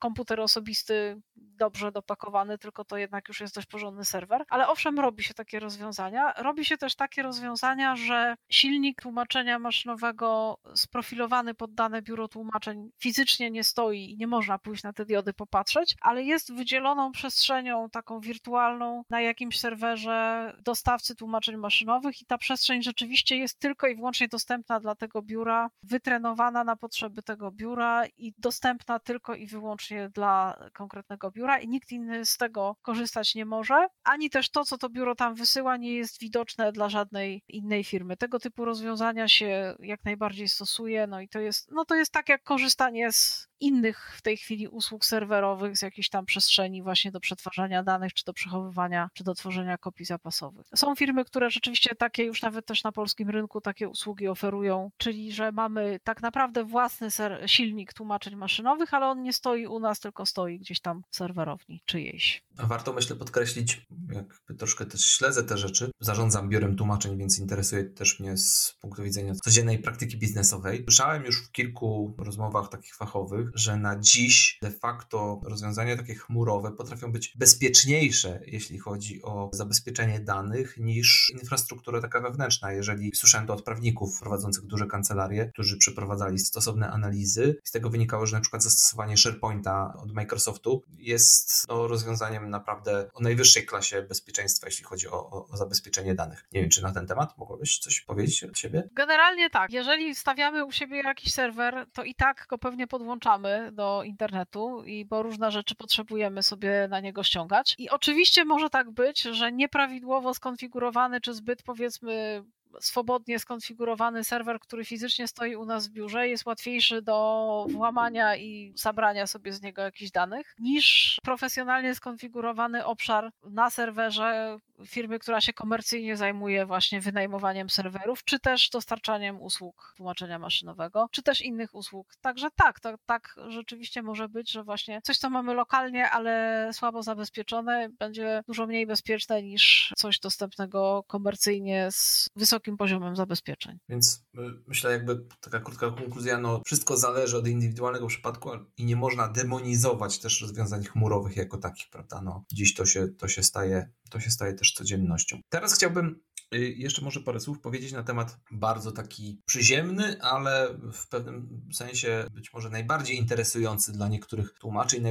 komputer osobisty dobrze dopakowany, tylko to jednak już jest dość porządny serwer. Ale owszem, robi się takie rozwiązania. Robi się też takie rozwiązania, że silnik tłumaczenia maszynowego sprofilowany pod dane biuro tłumaczeń fizycznie nie stoi i nie można pójść na te diody popatrzeć, ale jest wydzieloną przestrzenią taką wirtualną na jakimś serwerze dostawcy tłumaczeń maszynowych i ta przestrzeń rzeczywiście jest tylko i wyłącznie dostępna dla tego biura, wytrenowana na potrzeby tego biura i dostępna tylko i wyłącznie wyłącznie dla konkretnego biura i nikt inny z tego korzystać nie może, ani też to, co to biuro tam wysyła, nie jest widoczne dla żadnej innej firmy. Tego typu rozwiązania się jak najbardziej stosuje, no i to jest, no to jest tak jak korzystanie z innych w tej chwili usług serwerowych z jakiejś tam przestrzeni właśnie do przetwarzania danych, czy do przechowywania, czy do tworzenia kopii zapasowych. Są firmy, które rzeczywiście takie już nawet też na polskim rynku takie usługi oferują, czyli że mamy tak naprawdę własny silnik tłumaczeń maszynowych, ale on nie stoi u nas, tylko stoi gdzieś tam w serwerowni czyjejś. Warto myślę podkreślić, jakby troszkę też śledzę te rzeczy. Zarządzam biurem tłumaczeń, więc interesuje też mnie z punktu widzenia codziennej praktyki biznesowej. Słyszałem już w kilku rozmowach takich fachowych, że na dziś de facto rozwiązania takie chmurowe potrafią być bezpieczniejsze, jeśli chodzi o zabezpieczenie danych, niż infrastruktura taka wewnętrzna. Jeżeli słyszałem to od prawników prowadzących duże kancelarie, którzy przeprowadzali stosowne analizy, z tego wynikało, że na przykład zastosowanie SharePointa od Microsoftu jest no, rozwiązaniem naprawdę o najwyższej klasie bezpieczeństwa, jeśli chodzi o, o, o zabezpieczenie danych. Nie wiem, czy na ten temat mogłabyś coś powiedzieć od siebie? Generalnie tak. Jeżeli stawiamy u siebie jakiś serwer, to i tak go pewnie podłączamy do internetu, i bo różne rzeczy potrzebujemy sobie na niego ściągać. I oczywiście może tak być, że nieprawidłowo skonfigurowany, czy zbyt powiedzmy swobodnie skonfigurowany serwer, który fizycznie stoi u nas w biurze, jest łatwiejszy do włamania i zabrania sobie z niego jakichś danych, niż profesjonalnie skonfigurowany obszar na serwerze firmy, która się komercyjnie zajmuje właśnie wynajmowaniem serwerów, czy też dostarczaniem usług tłumaczenia maszynowego, czy też innych usług. Także tak, to, tak rzeczywiście może być, że właśnie coś, co mamy lokalnie, ale słabo zabezpieczone, będzie dużo mniej bezpieczne niż coś dostępnego komercyjnie z wysokim wysokim poziomem zabezpieczeń. Więc y, myślę, jakby taka krótka konkluzja, no wszystko zależy od indywidualnego przypadku i nie można demonizować też rozwiązań chmurowych jako takich, prawda? No, dziś to się, to się staje, to się staje też codziennością. Teraz chciałbym jeszcze może parę słów powiedzieć na temat bardzo taki przyziemny, ale w pewnym sensie być może najbardziej interesujący dla niektórych tłumaczy i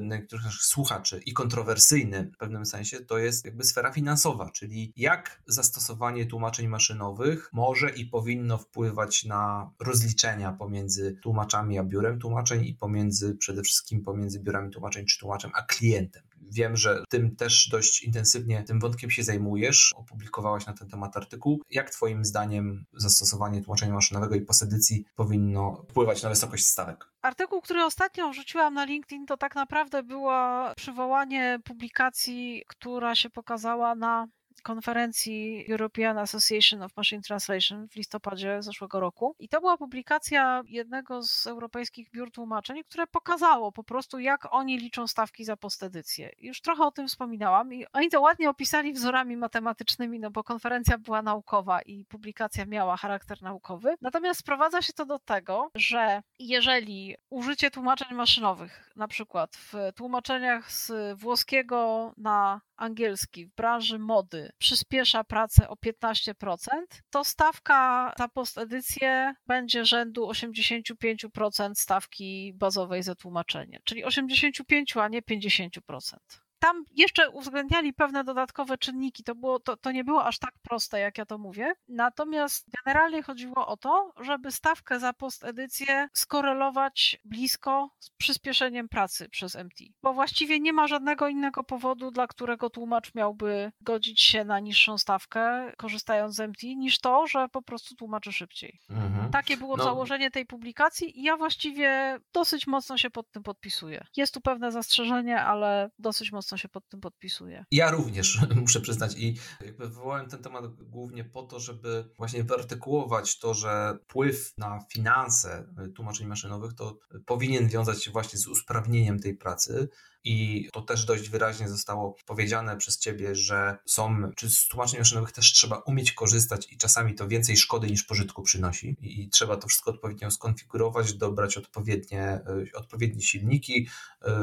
niektórych naszych słuchaczy i kontrowersyjny w pewnym sensie, to jest jakby sfera finansowa, czyli jak zastosowanie tłumaczeń maszynowych może i powinno wpływać na rozliczenia pomiędzy tłumaczami a biurem tłumaczeń i pomiędzy przede wszystkim pomiędzy biurami tłumaczeń czy tłumaczem a klientem. Wiem, że tym też dość intensywnie tym wątkiem się zajmujesz, opublikowałaś na ten temat artykuł. Jak Twoim zdaniem zastosowanie tłumaczenia maszynowego i posedycji powinno wpływać na wysokość stawek? Artykuł, który ostatnio wrzuciłam na LinkedIn, to tak naprawdę było przywołanie publikacji, która się pokazała na konferencji European Association of Machine Translation w listopadzie zeszłego roku. I to była publikacja jednego z europejskich biur tłumaczeń, które pokazało po prostu, jak oni liczą stawki za postedycję. Już trochę o tym wspominałam i oni to ładnie opisali wzorami matematycznymi, no bo konferencja była naukowa i publikacja miała charakter naukowy. Natomiast sprowadza się to do tego, że jeżeli użycie tłumaczeń maszynowych, na przykład w tłumaczeniach z włoskiego na angielski w branży mody przyspiesza pracę o 15%, to stawka za postedycję będzie rzędu 85% stawki bazowej za tłumaczenie, czyli 85, a nie 50% tam jeszcze uwzględniali pewne dodatkowe czynniki. To, było, to, to nie było aż tak proste, jak ja to mówię. Natomiast generalnie chodziło o to, żeby stawkę za postedycję skorelować blisko z przyspieszeniem pracy przez MT. Bo właściwie nie ma żadnego innego powodu, dla którego tłumacz miałby godzić się na niższą stawkę, korzystając z MT, niż to, że po prostu tłumaczy szybciej. Mhm. Takie było no. założenie tej publikacji i ja właściwie dosyć mocno się pod tym podpisuję. Jest tu pewne zastrzeżenie, ale dosyć mocno mocno się pod tym podpisuję. Ja również, muszę przyznać i jakby wywołałem ten temat głównie po to, żeby właśnie wyartykułować to, że wpływ na finanse tłumaczeń maszynowych to powinien wiązać się właśnie z usprawnieniem tej pracy, i to też dość wyraźnie zostało powiedziane przez ciebie, że są, czy z tłumaczeń maszynowych też trzeba umieć korzystać i czasami to więcej szkody niż pożytku przynosi i trzeba to wszystko odpowiednio skonfigurować, dobrać odpowiednie, e, odpowiednie silniki,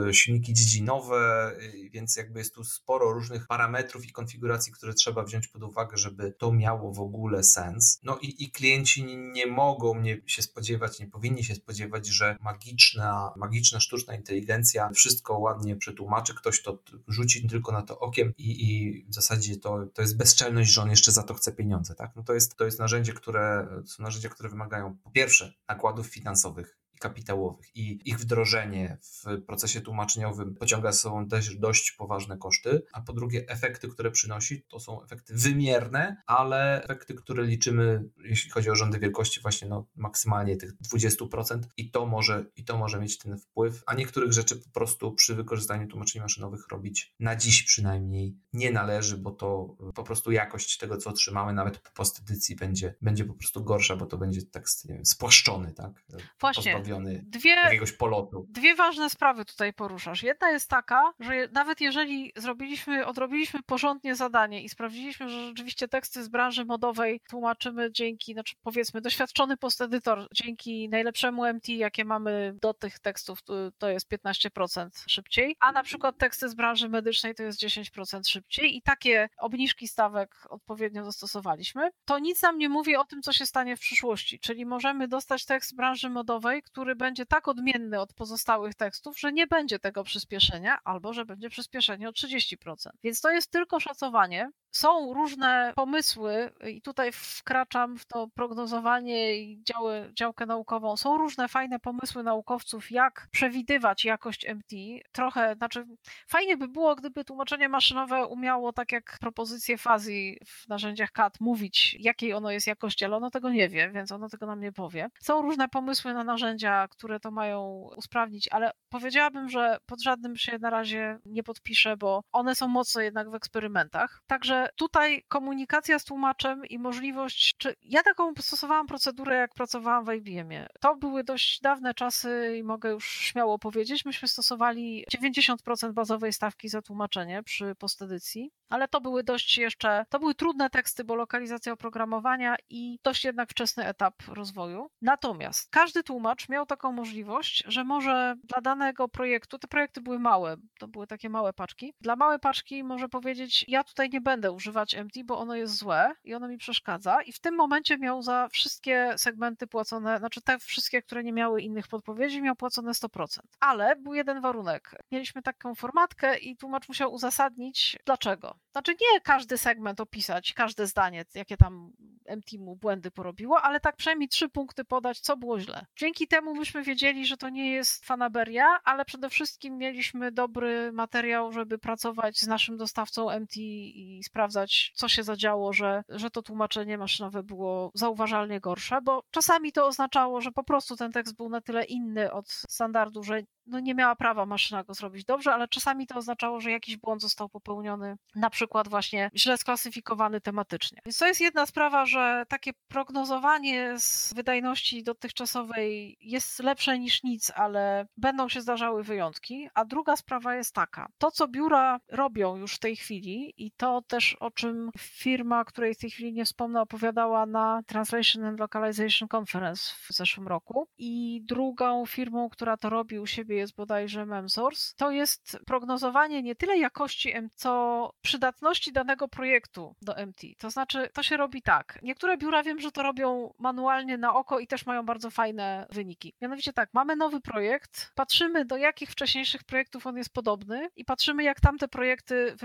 e, silniki dziedzinowe, e, więc jakby jest tu sporo różnych parametrów i konfiguracji, które trzeba wziąć pod uwagę, żeby to miało w ogóle sens. No i, i klienci nie mogą mnie się spodziewać, nie powinni się spodziewać, że magiczna, magiczna sztuczna inteligencja wszystko ładnie ładnie przetłumaczy, ktoś to rzuci tylko na to okiem i, i w zasadzie to, to jest bezczelność, że on jeszcze za to chce pieniądze. Tak? No to, jest, to jest narzędzie, które, są narzędzia, które wymagają po pierwsze nakładów finansowych kapitałowych. I ich wdrożenie w procesie tłumaczeniowym pociąga za sobą też dość poważne koszty, a po drugie efekty, które przynosi, to są efekty wymierne, ale efekty, które liczymy, jeśli chodzi o rządy wielkości, właśnie no, maksymalnie tych 20% i to może, i to może mieć ten wpływ, a niektórych rzeczy po prostu przy wykorzystaniu tłumaczeń maszynowych robić na dziś przynajmniej nie należy, bo to po prostu jakość tego, co otrzymamy, nawet po postedycji będzie, będzie po prostu gorsza, bo to będzie tekst nie wiem, spłaszczony, tak? Właśnie, pozbawiony dwie, jakiegoś polotu. Dwie ważne sprawy tutaj poruszasz. Jedna jest taka, że nawet jeżeli zrobiliśmy, odrobiliśmy porządnie zadanie i sprawdziliśmy, że rzeczywiście teksty z branży modowej tłumaczymy dzięki, znaczy powiedzmy, doświadczony postedytor, dzięki najlepszemu MT, jakie mamy do tych tekstów, to jest 15% szybciej, a na przykład teksty z branży medycznej to jest 10% szybciej i takie obniżki stawek odpowiednio zastosowaliśmy, to nic nam nie mówi o tym, co się stanie w przyszłości. Czyli możemy dostać tekst z branży modowej, który będzie tak odmienny od pozostałych tekstów, że nie będzie tego przyspieszenia, albo że będzie przyspieszenie o 30%. Więc to jest tylko szacowanie, są różne pomysły i tutaj wkraczam w to prognozowanie i działy, działkę naukową. Są różne fajne pomysły naukowców, jak przewidywać jakość MT. Trochę, znaczy fajnie by było, gdyby tłumaczenie maszynowe umiało, tak jak propozycje fuzzy w narzędziach CAD, mówić, jakiej ono jest jakości, ale ono tego nie wie, więc ono tego nam nie powie. Są różne pomysły na narzędzia, które to mają usprawnić, ale powiedziałabym, że pod żadnym się na razie nie podpiszę, bo one są mocno jednak w eksperymentach. Także tutaj komunikacja z tłumaczem i możliwość, czy ja taką stosowałam procedurę, jak pracowałam w IBM-ie. To były dość dawne czasy i mogę już śmiało powiedzieć. Myśmy stosowali 90% bazowej stawki za tłumaczenie przy postedycji, ale to były dość jeszcze, to były trudne teksty, bo lokalizacja oprogramowania i dość jednak wczesny etap rozwoju. Natomiast każdy tłumacz miał taką możliwość, że może dla danego projektu, te projekty były małe, to były takie małe paczki, dla małej paczki może powiedzieć, ja tutaj nie będę używać empty, bo ono jest złe i ono mi przeszkadza. I w tym momencie miał za wszystkie segmenty płacone, znaczy te wszystkie, które nie miały innych podpowiedzi, miał płacone 100%. Ale był jeden warunek. Mieliśmy taką formatkę i tłumacz musiał uzasadnić dlaczego. Znaczy nie każdy segment opisać, każde zdanie, jakie tam MT mu błędy porobiło, ale tak przynajmniej trzy punkty podać, co było źle. Dzięki temu myśmy wiedzieli, że to nie jest fanaberia, ale przede wszystkim mieliśmy dobry materiał, żeby pracować z naszym dostawcą MT i sprawdzać, co się zadziało, że, że to tłumaczenie maszynowe było zauważalnie gorsze, bo czasami to oznaczało, że po prostu ten tekst był na tyle inny od standardu, że no nie miała prawa maszyna go zrobić dobrze, ale czasami to oznaczało, że jakiś błąd został popełniony, na przykład właśnie źle sklasyfikowany tematycznie. Więc to jest jedna sprawa, że takie prognozowanie z wydajności dotychczasowej jest lepsze niż nic, ale będą się zdarzały wyjątki. A druga sprawa jest taka, to co biura robią już w tej chwili i to też o czym firma, której w tej chwili nie wspomnę, opowiadała na Translation and Localization Conference w zeszłym roku i drugą firmą, która to robi u siebie jest bodajże MemSource, to jest prognozowanie nie tyle jakości, co przydatności danego projektu do MT. To znaczy, to się robi tak. Niektóre biura wiem, że to robią manualnie na oko i też mają bardzo fajne wyniki. Mianowicie tak, mamy nowy projekt, patrzymy do jakich wcześniejszych projektów on jest podobny i patrzymy jak tamte projekty,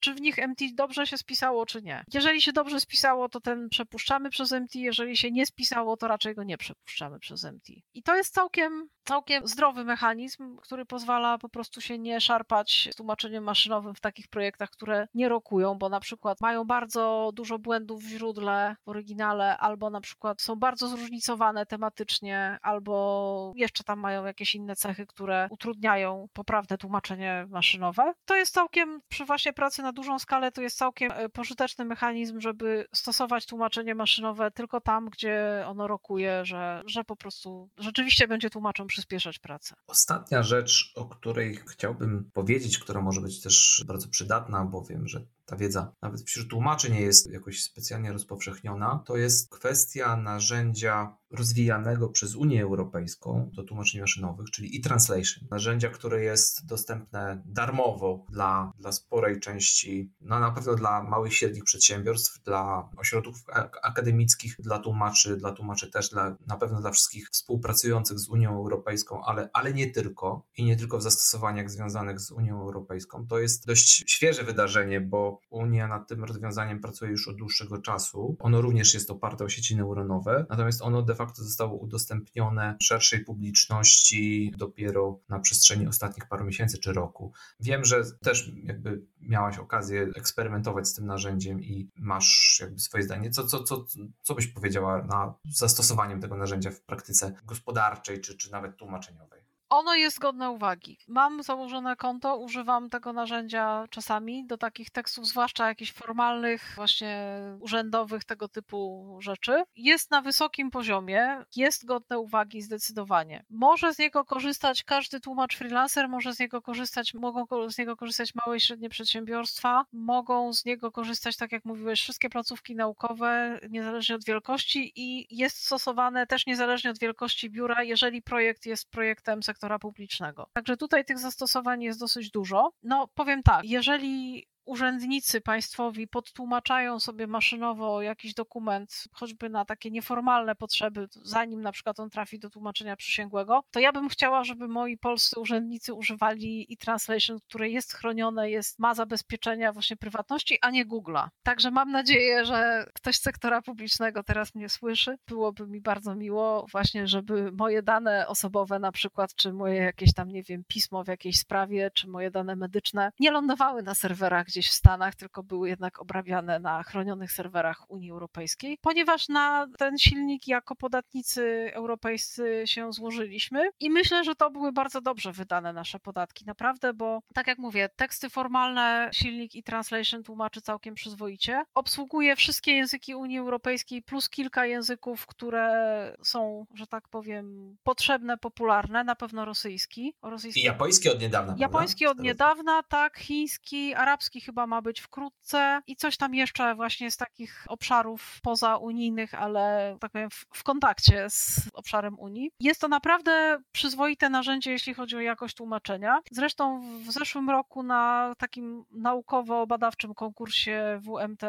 czy w nich MT dobrze się spisało, czy nie. Jeżeli się dobrze spisało, to ten przepuszczamy przez MT, jeżeli się nie spisało, to raczej go nie przepuszczamy przez MT. I to jest całkiem, całkiem zdrowy mechanizm, który pozwala po prostu się nie szarpać z tłumaczeniem maszynowym w takich projektach, które nie rokują, bo na przykład mają bardzo dużo błędów w źródle, w oryginale, albo na przykład są bardzo zróżnicowane tematycznie, albo jeszcze tam mają jakieś inne cechy, które utrudniają poprawne tłumaczenie maszynowe. To jest całkiem, przy właśnie pracy na dużą skalę, to jest całkiem e, pożyteczny mechanizm, żeby stosować tłumaczenie maszynowe tylko tam, gdzie ono rokuje, że, że po prostu rzeczywiście będzie tłumaczom przyspieszać pracę. Ostatnia rzecz, o której chciałbym powiedzieć, która może być też bardzo przydatna, bo wiem, że ta wiedza nawet wśród tłumaczy nie jest jakoś specjalnie rozpowszechniona, to jest kwestia narzędzia rozwijanego przez Unię Europejską do tłumaczeń maszynowych, czyli e-translation. Narzędzia, które jest dostępne darmowo dla, dla sporej części, no na pewno dla małych i średnich przedsiębiorstw, dla ośrodków akademickich, dla tłumaczy, dla tłumaczy też, dla, na pewno dla wszystkich współpracujących z Unią Europejską, ale, ale nie tylko i nie tylko w zastosowaniach związanych z Unią Europejską. To jest dość świeże wydarzenie, bo Unia nad tym rozwiązaniem pracuje już od dłuższego czasu. Ono również jest oparte o sieci neuronowe, natomiast ono de facto zostało udostępnione szerszej publiczności dopiero na przestrzeni ostatnich paru miesięcy czy roku. Wiem, że też jakby miałaś okazję eksperymentować z tym narzędziem i masz jakby swoje zdanie. Co, co, co, co byś powiedziała na zastosowaniem tego narzędzia w praktyce gospodarczej czy, czy nawet tłumaczeniowej? Ono jest godne uwagi. Mam założone konto, używam tego narzędzia czasami do takich tekstów, zwłaszcza jakichś formalnych, właśnie urzędowych, tego typu rzeczy. Jest na wysokim poziomie, jest godne uwagi zdecydowanie. Może z niego korzystać każdy tłumacz freelancer, może z niego korzystać, mogą z niego korzystać małe i średnie przedsiębiorstwa, mogą z niego korzystać, tak jak mówiłeś, wszystkie placówki naukowe, niezależnie od wielkości i jest stosowane też niezależnie od wielkości biura, jeżeli projekt jest projektem sektorowym sektora publicznego. Także tutaj tych zastosowań jest dosyć dużo. No powiem tak, jeżeli urzędnicy państwowi podtłumaczają sobie maszynowo jakiś dokument, choćby na takie nieformalne potrzeby, zanim na przykład on trafi do tłumaczenia przysięgłego, to ja bym chciała, żeby moi polscy urzędnicy używali e-translation, które jest chronione, jest, ma zabezpieczenia właśnie prywatności, a nie Google'a. Także mam nadzieję, że ktoś z sektora publicznego teraz mnie słyszy. Byłoby mi bardzo miło właśnie, żeby moje dane osobowe na przykład, czy moje jakieś tam, nie wiem, pismo w jakiejś sprawie, czy moje dane medyczne nie lądowały na serwerach gdzieś w Stanach, tylko były jednak obrabiane na chronionych serwerach Unii Europejskiej, ponieważ na ten silnik jako podatnicy europejscy się złożyliśmy i myślę, że to były bardzo dobrze wydane nasze podatki, naprawdę, bo tak jak mówię, teksty formalne silnik i translation tłumaczy całkiem przyzwoicie. Obsługuje wszystkie języki Unii Europejskiej plus kilka języków, które są, że tak powiem, potrzebne, popularne, na pewno rosyjski. rosyjski. I japoński od niedawna. Japoński prawda? od niedawna, tak, chiński, arabski chyba ma być wkrótce i coś tam jeszcze właśnie z takich obszarów pozaunijnych, ale tak powiem w, w kontakcie z obszarem Unii. Jest to naprawdę przyzwoite narzędzie, jeśli chodzi o jakość tłumaczenia. Zresztą w zeszłym roku na takim naukowo-badawczym konkursie WMT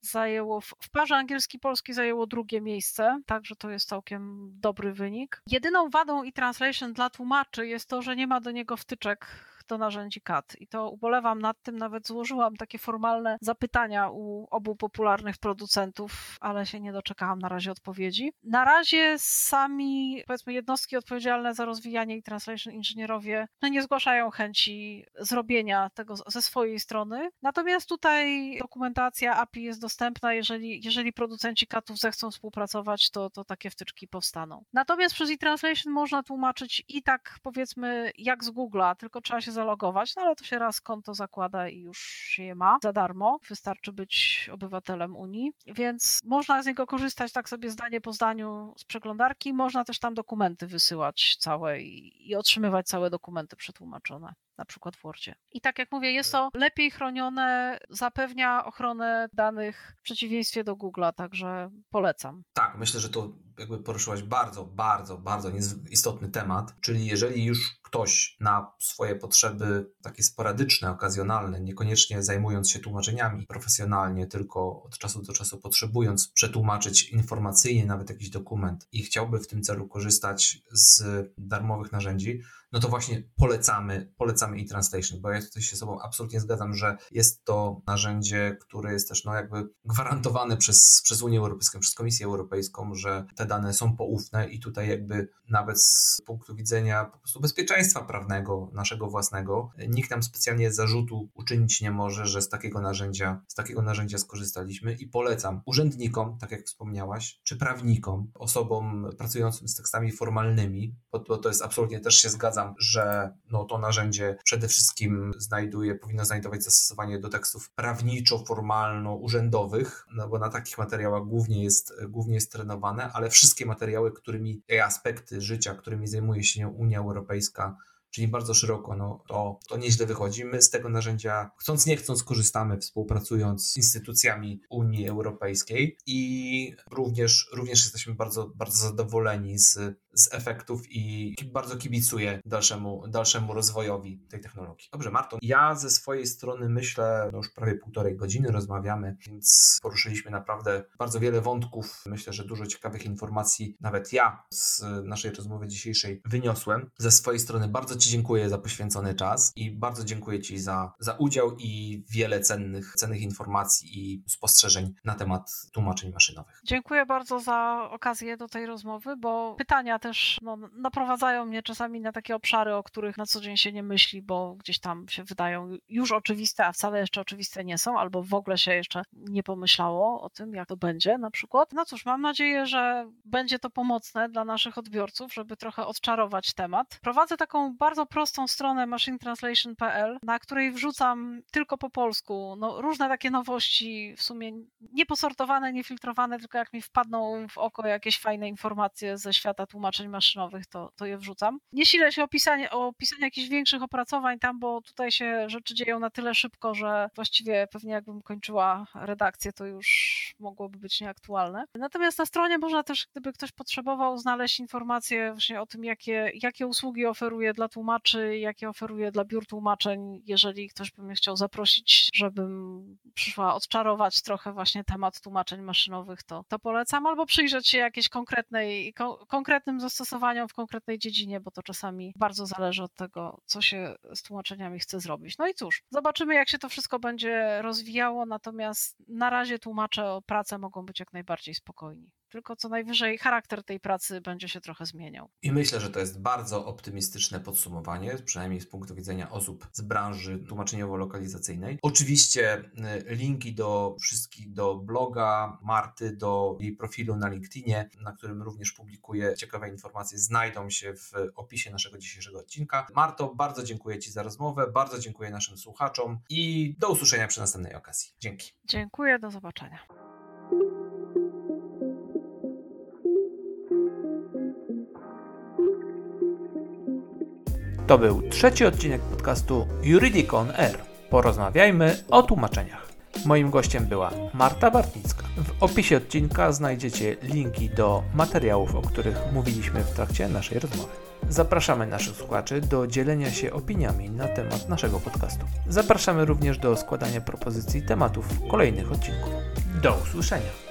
zajęło, w parze angielski-polski zajęło drugie miejsce, także to jest całkiem dobry wynik. Jedyną wadą i translation dla tłumaczy jest to, że nie ma do niego wtyczek do narzędzi CAD. I to ubolewam nad tym, nawet złożyłam takie formalne zapytania u obu popularnych producentów, ale się nie doczekałam na razie odpowiedzi. Na razie sami, powiedzmy, jednostki odpowiedzialne za rozwijanie i translation inżynierowie no nie zgłaszają chęci zrobienia tego ze swojej strony. Natomiast tutaj dokumentacja API jest dostępna, jeżeli, jeżeli producenci CAD-ów zechcą współpracować, to, to takie wtyczki powstaną. Natomiast przez e-translation można tłumaczyć i tak powiedzmy jak z Google'a, tylko trzeba się zalogować, no ale to się raz konto zakłada i już się je ma za darmo. Wystarczy być obywatelem Unii, więc można z niego korzystać tak sobie zdanie po zdaniu z przeglądarki. Można też tam dokumenty wysyłać całe i, i otrzymywać całe dokumenty przetłumaczone na przykład w Wordzie. I tak jak mówię, jest to lepiej chronione, zapewnia ochronę danych w przeciwieństwie do Google'a, także polecam. Tak, myślę, że to jakby poruszyłaś bardzo, bardzo, bardzo istotny temat, czyli jeżeli już ktoś na swoje potrzeby takie sporadyczne, okazjonalne, niekoniecznie zajmując się tłumaczeniami profesjonalnie, tylko od czasu do czasu potrzebując przetłumaczyć informacyjnie nawet jakiś dokument i chciałby w tym celu korzystać z darmowych narzędzi, no to właśnie polecamy, polecamy e-translation, bo ja tutaj się z sobą absolutnie zgadzam, że jest to narzędzie, które jest też no jakby gwarantowane przez, przez Unię Europejską, przez Komisję Europejską, że te dane są poufne i tutaj jakby nawet z punktu widzenia po prostu bezpieczeństwa prawnego naszego własnego, nikt nam specjalnie zarzutu uczynić nie może, że z takiego narzędzia, z takiego narzędzia skorzystaliśmy i polecam urzędnikom, tak jak wspomniałaś, czy prawnikom, osobom pracującym z tekstami formalnymi, bo to, to jest absolutnie też się zgadza zgadzam, że no, to narzędzie przede wszystkim znajduje, powinno znajdować zastosowanie do tekstów prawniczo-formalno-urzędowych, no bo na takich materiałach głównie jest, głównie jest trenowane, ale wszystkie materiały, którymi, aspekty życia, którymi zajmuje się Unia Europejska, czyli bardzo szeroko, no to, to nieźle wychodzi. My z tego narzędzia, chcąc nie chcąc, korzystamy, współpracując z instytucjami Unii Europejskiej i również, również jesteśmy bardzo, bardzo zadowoleni z, z efektów i bardzo kibicuję dalszemu, dalszemu rozwojowi tej technologii. Dobrze, Marto, ja ze swojej strony myślę, no już prawie półtorej godziny rozmawiamy, więc poruszyliśmy naprawdę bardzo wiele wątków. Myślę, że dużo ciekawych informacji nawet ja z naszej rozmowy dzisiejszej wyniosłem. Ze swojej strony bardzo Ci dziękuję za poświęcony czas i bardzo dziękuję Ci za, za udział i wiele cennych, cennych informacji i spostrzeżeń na temat tłumaczeń maszynowych. Dziękuję bardzo za okazję do tej rozmowy, bo pytania też no, naprowadzają mnie czasami na takie obszary, o których na co dzień się nie myśli, bo gdzieś tam się wydają już oczywiste, a wcale jeszcze oczywiste nie są, albo w ogóle się jeszcze nie pomyślało o tym, jak to będzie na przykład. No cóż, mam nadzieję, że będzie to pomocne dla naszych odbiorców, żeby trochę odczarować temat. Prowadzę taką bardzo prostą stronę machinetranslation.pl, na której wrzucam tylko po polsku no, różne takie nowości, w sumie nieposortowane, niefiltrowane, tylko jak mi wpadną w oko jakieś fajne informacje ze świata tłumaczeń maszynowych, to, to je wrzucam. Nie silę się o pisanie, o pisanie jakichś większych opracowań tam, bo tutaj się rzeczy dzieją na tyle szybko, że właściwie pewnie jakbym kończyła redakcję, to już mogłoby być nieaktualne. Natomiast na stronie można też, gdyby ktoś potrzebował, znaleźć informacje właśnie o tym, jakie, jakie usługi oferuje dla tłumaczy, jakie oferuje dla biur tłumaczeń, jeżeli ktoś by mnie chciał zaprosić, żebym przyszła odczarować trochę właśnie temat tłumaczeń maszynowych, to, to polecam, albo przyjrzeć się jakiejś konkretnej, ko konkretnym zastosowaniom w konkretnej dziedzinie, bo to czasami bardzo zależy od tego, co się z tłumaczeniami chce zrobić. No i cóż, zobaczymy, jak się to wszystko będzie rozwijało, natomiast na razie tłumacze o pracę mogą być jak najbardziej spokojni tylko co najwyżej charakter tej pracy będzie się trochę zmieniał. I myślę, że to jest bardzo optymistyczne podsumowanie, przynajmniej z punktu widzenia osób z branży tłumaczeniowo-lokalizacyjnej. Oczywiście y, linki do wszystkich, do bloga Marty, do jej profilu na LinkedInie, na którym również publikuję ciekawe informacje, znajdą się w opisie naszego dzisiejszego odcinka. Marto, bardzo dziękuję Ci za rozmowę, bardzo dziękuję naszym słuchaczom i do usłyszenia przy następnej okazji. Dzięki. Dziękuję, do zobaczenia. To był trzeci odcinek podcastu Juridicon Air. Porozmawiajmy o tłumaczeniach. Moim gościem była Marta Bartnicka. W opisie odcinka znajdziecie linki do materiałów, o których mówiliśmy w trakcie naszej rozmowy. Zapraszamy naszych słuchaczy do dzielenia się opiniami na temat naszego podcastu. Zapraszamy również do składania propozycji tematów kolejnych odcinków. Do usłyszenia!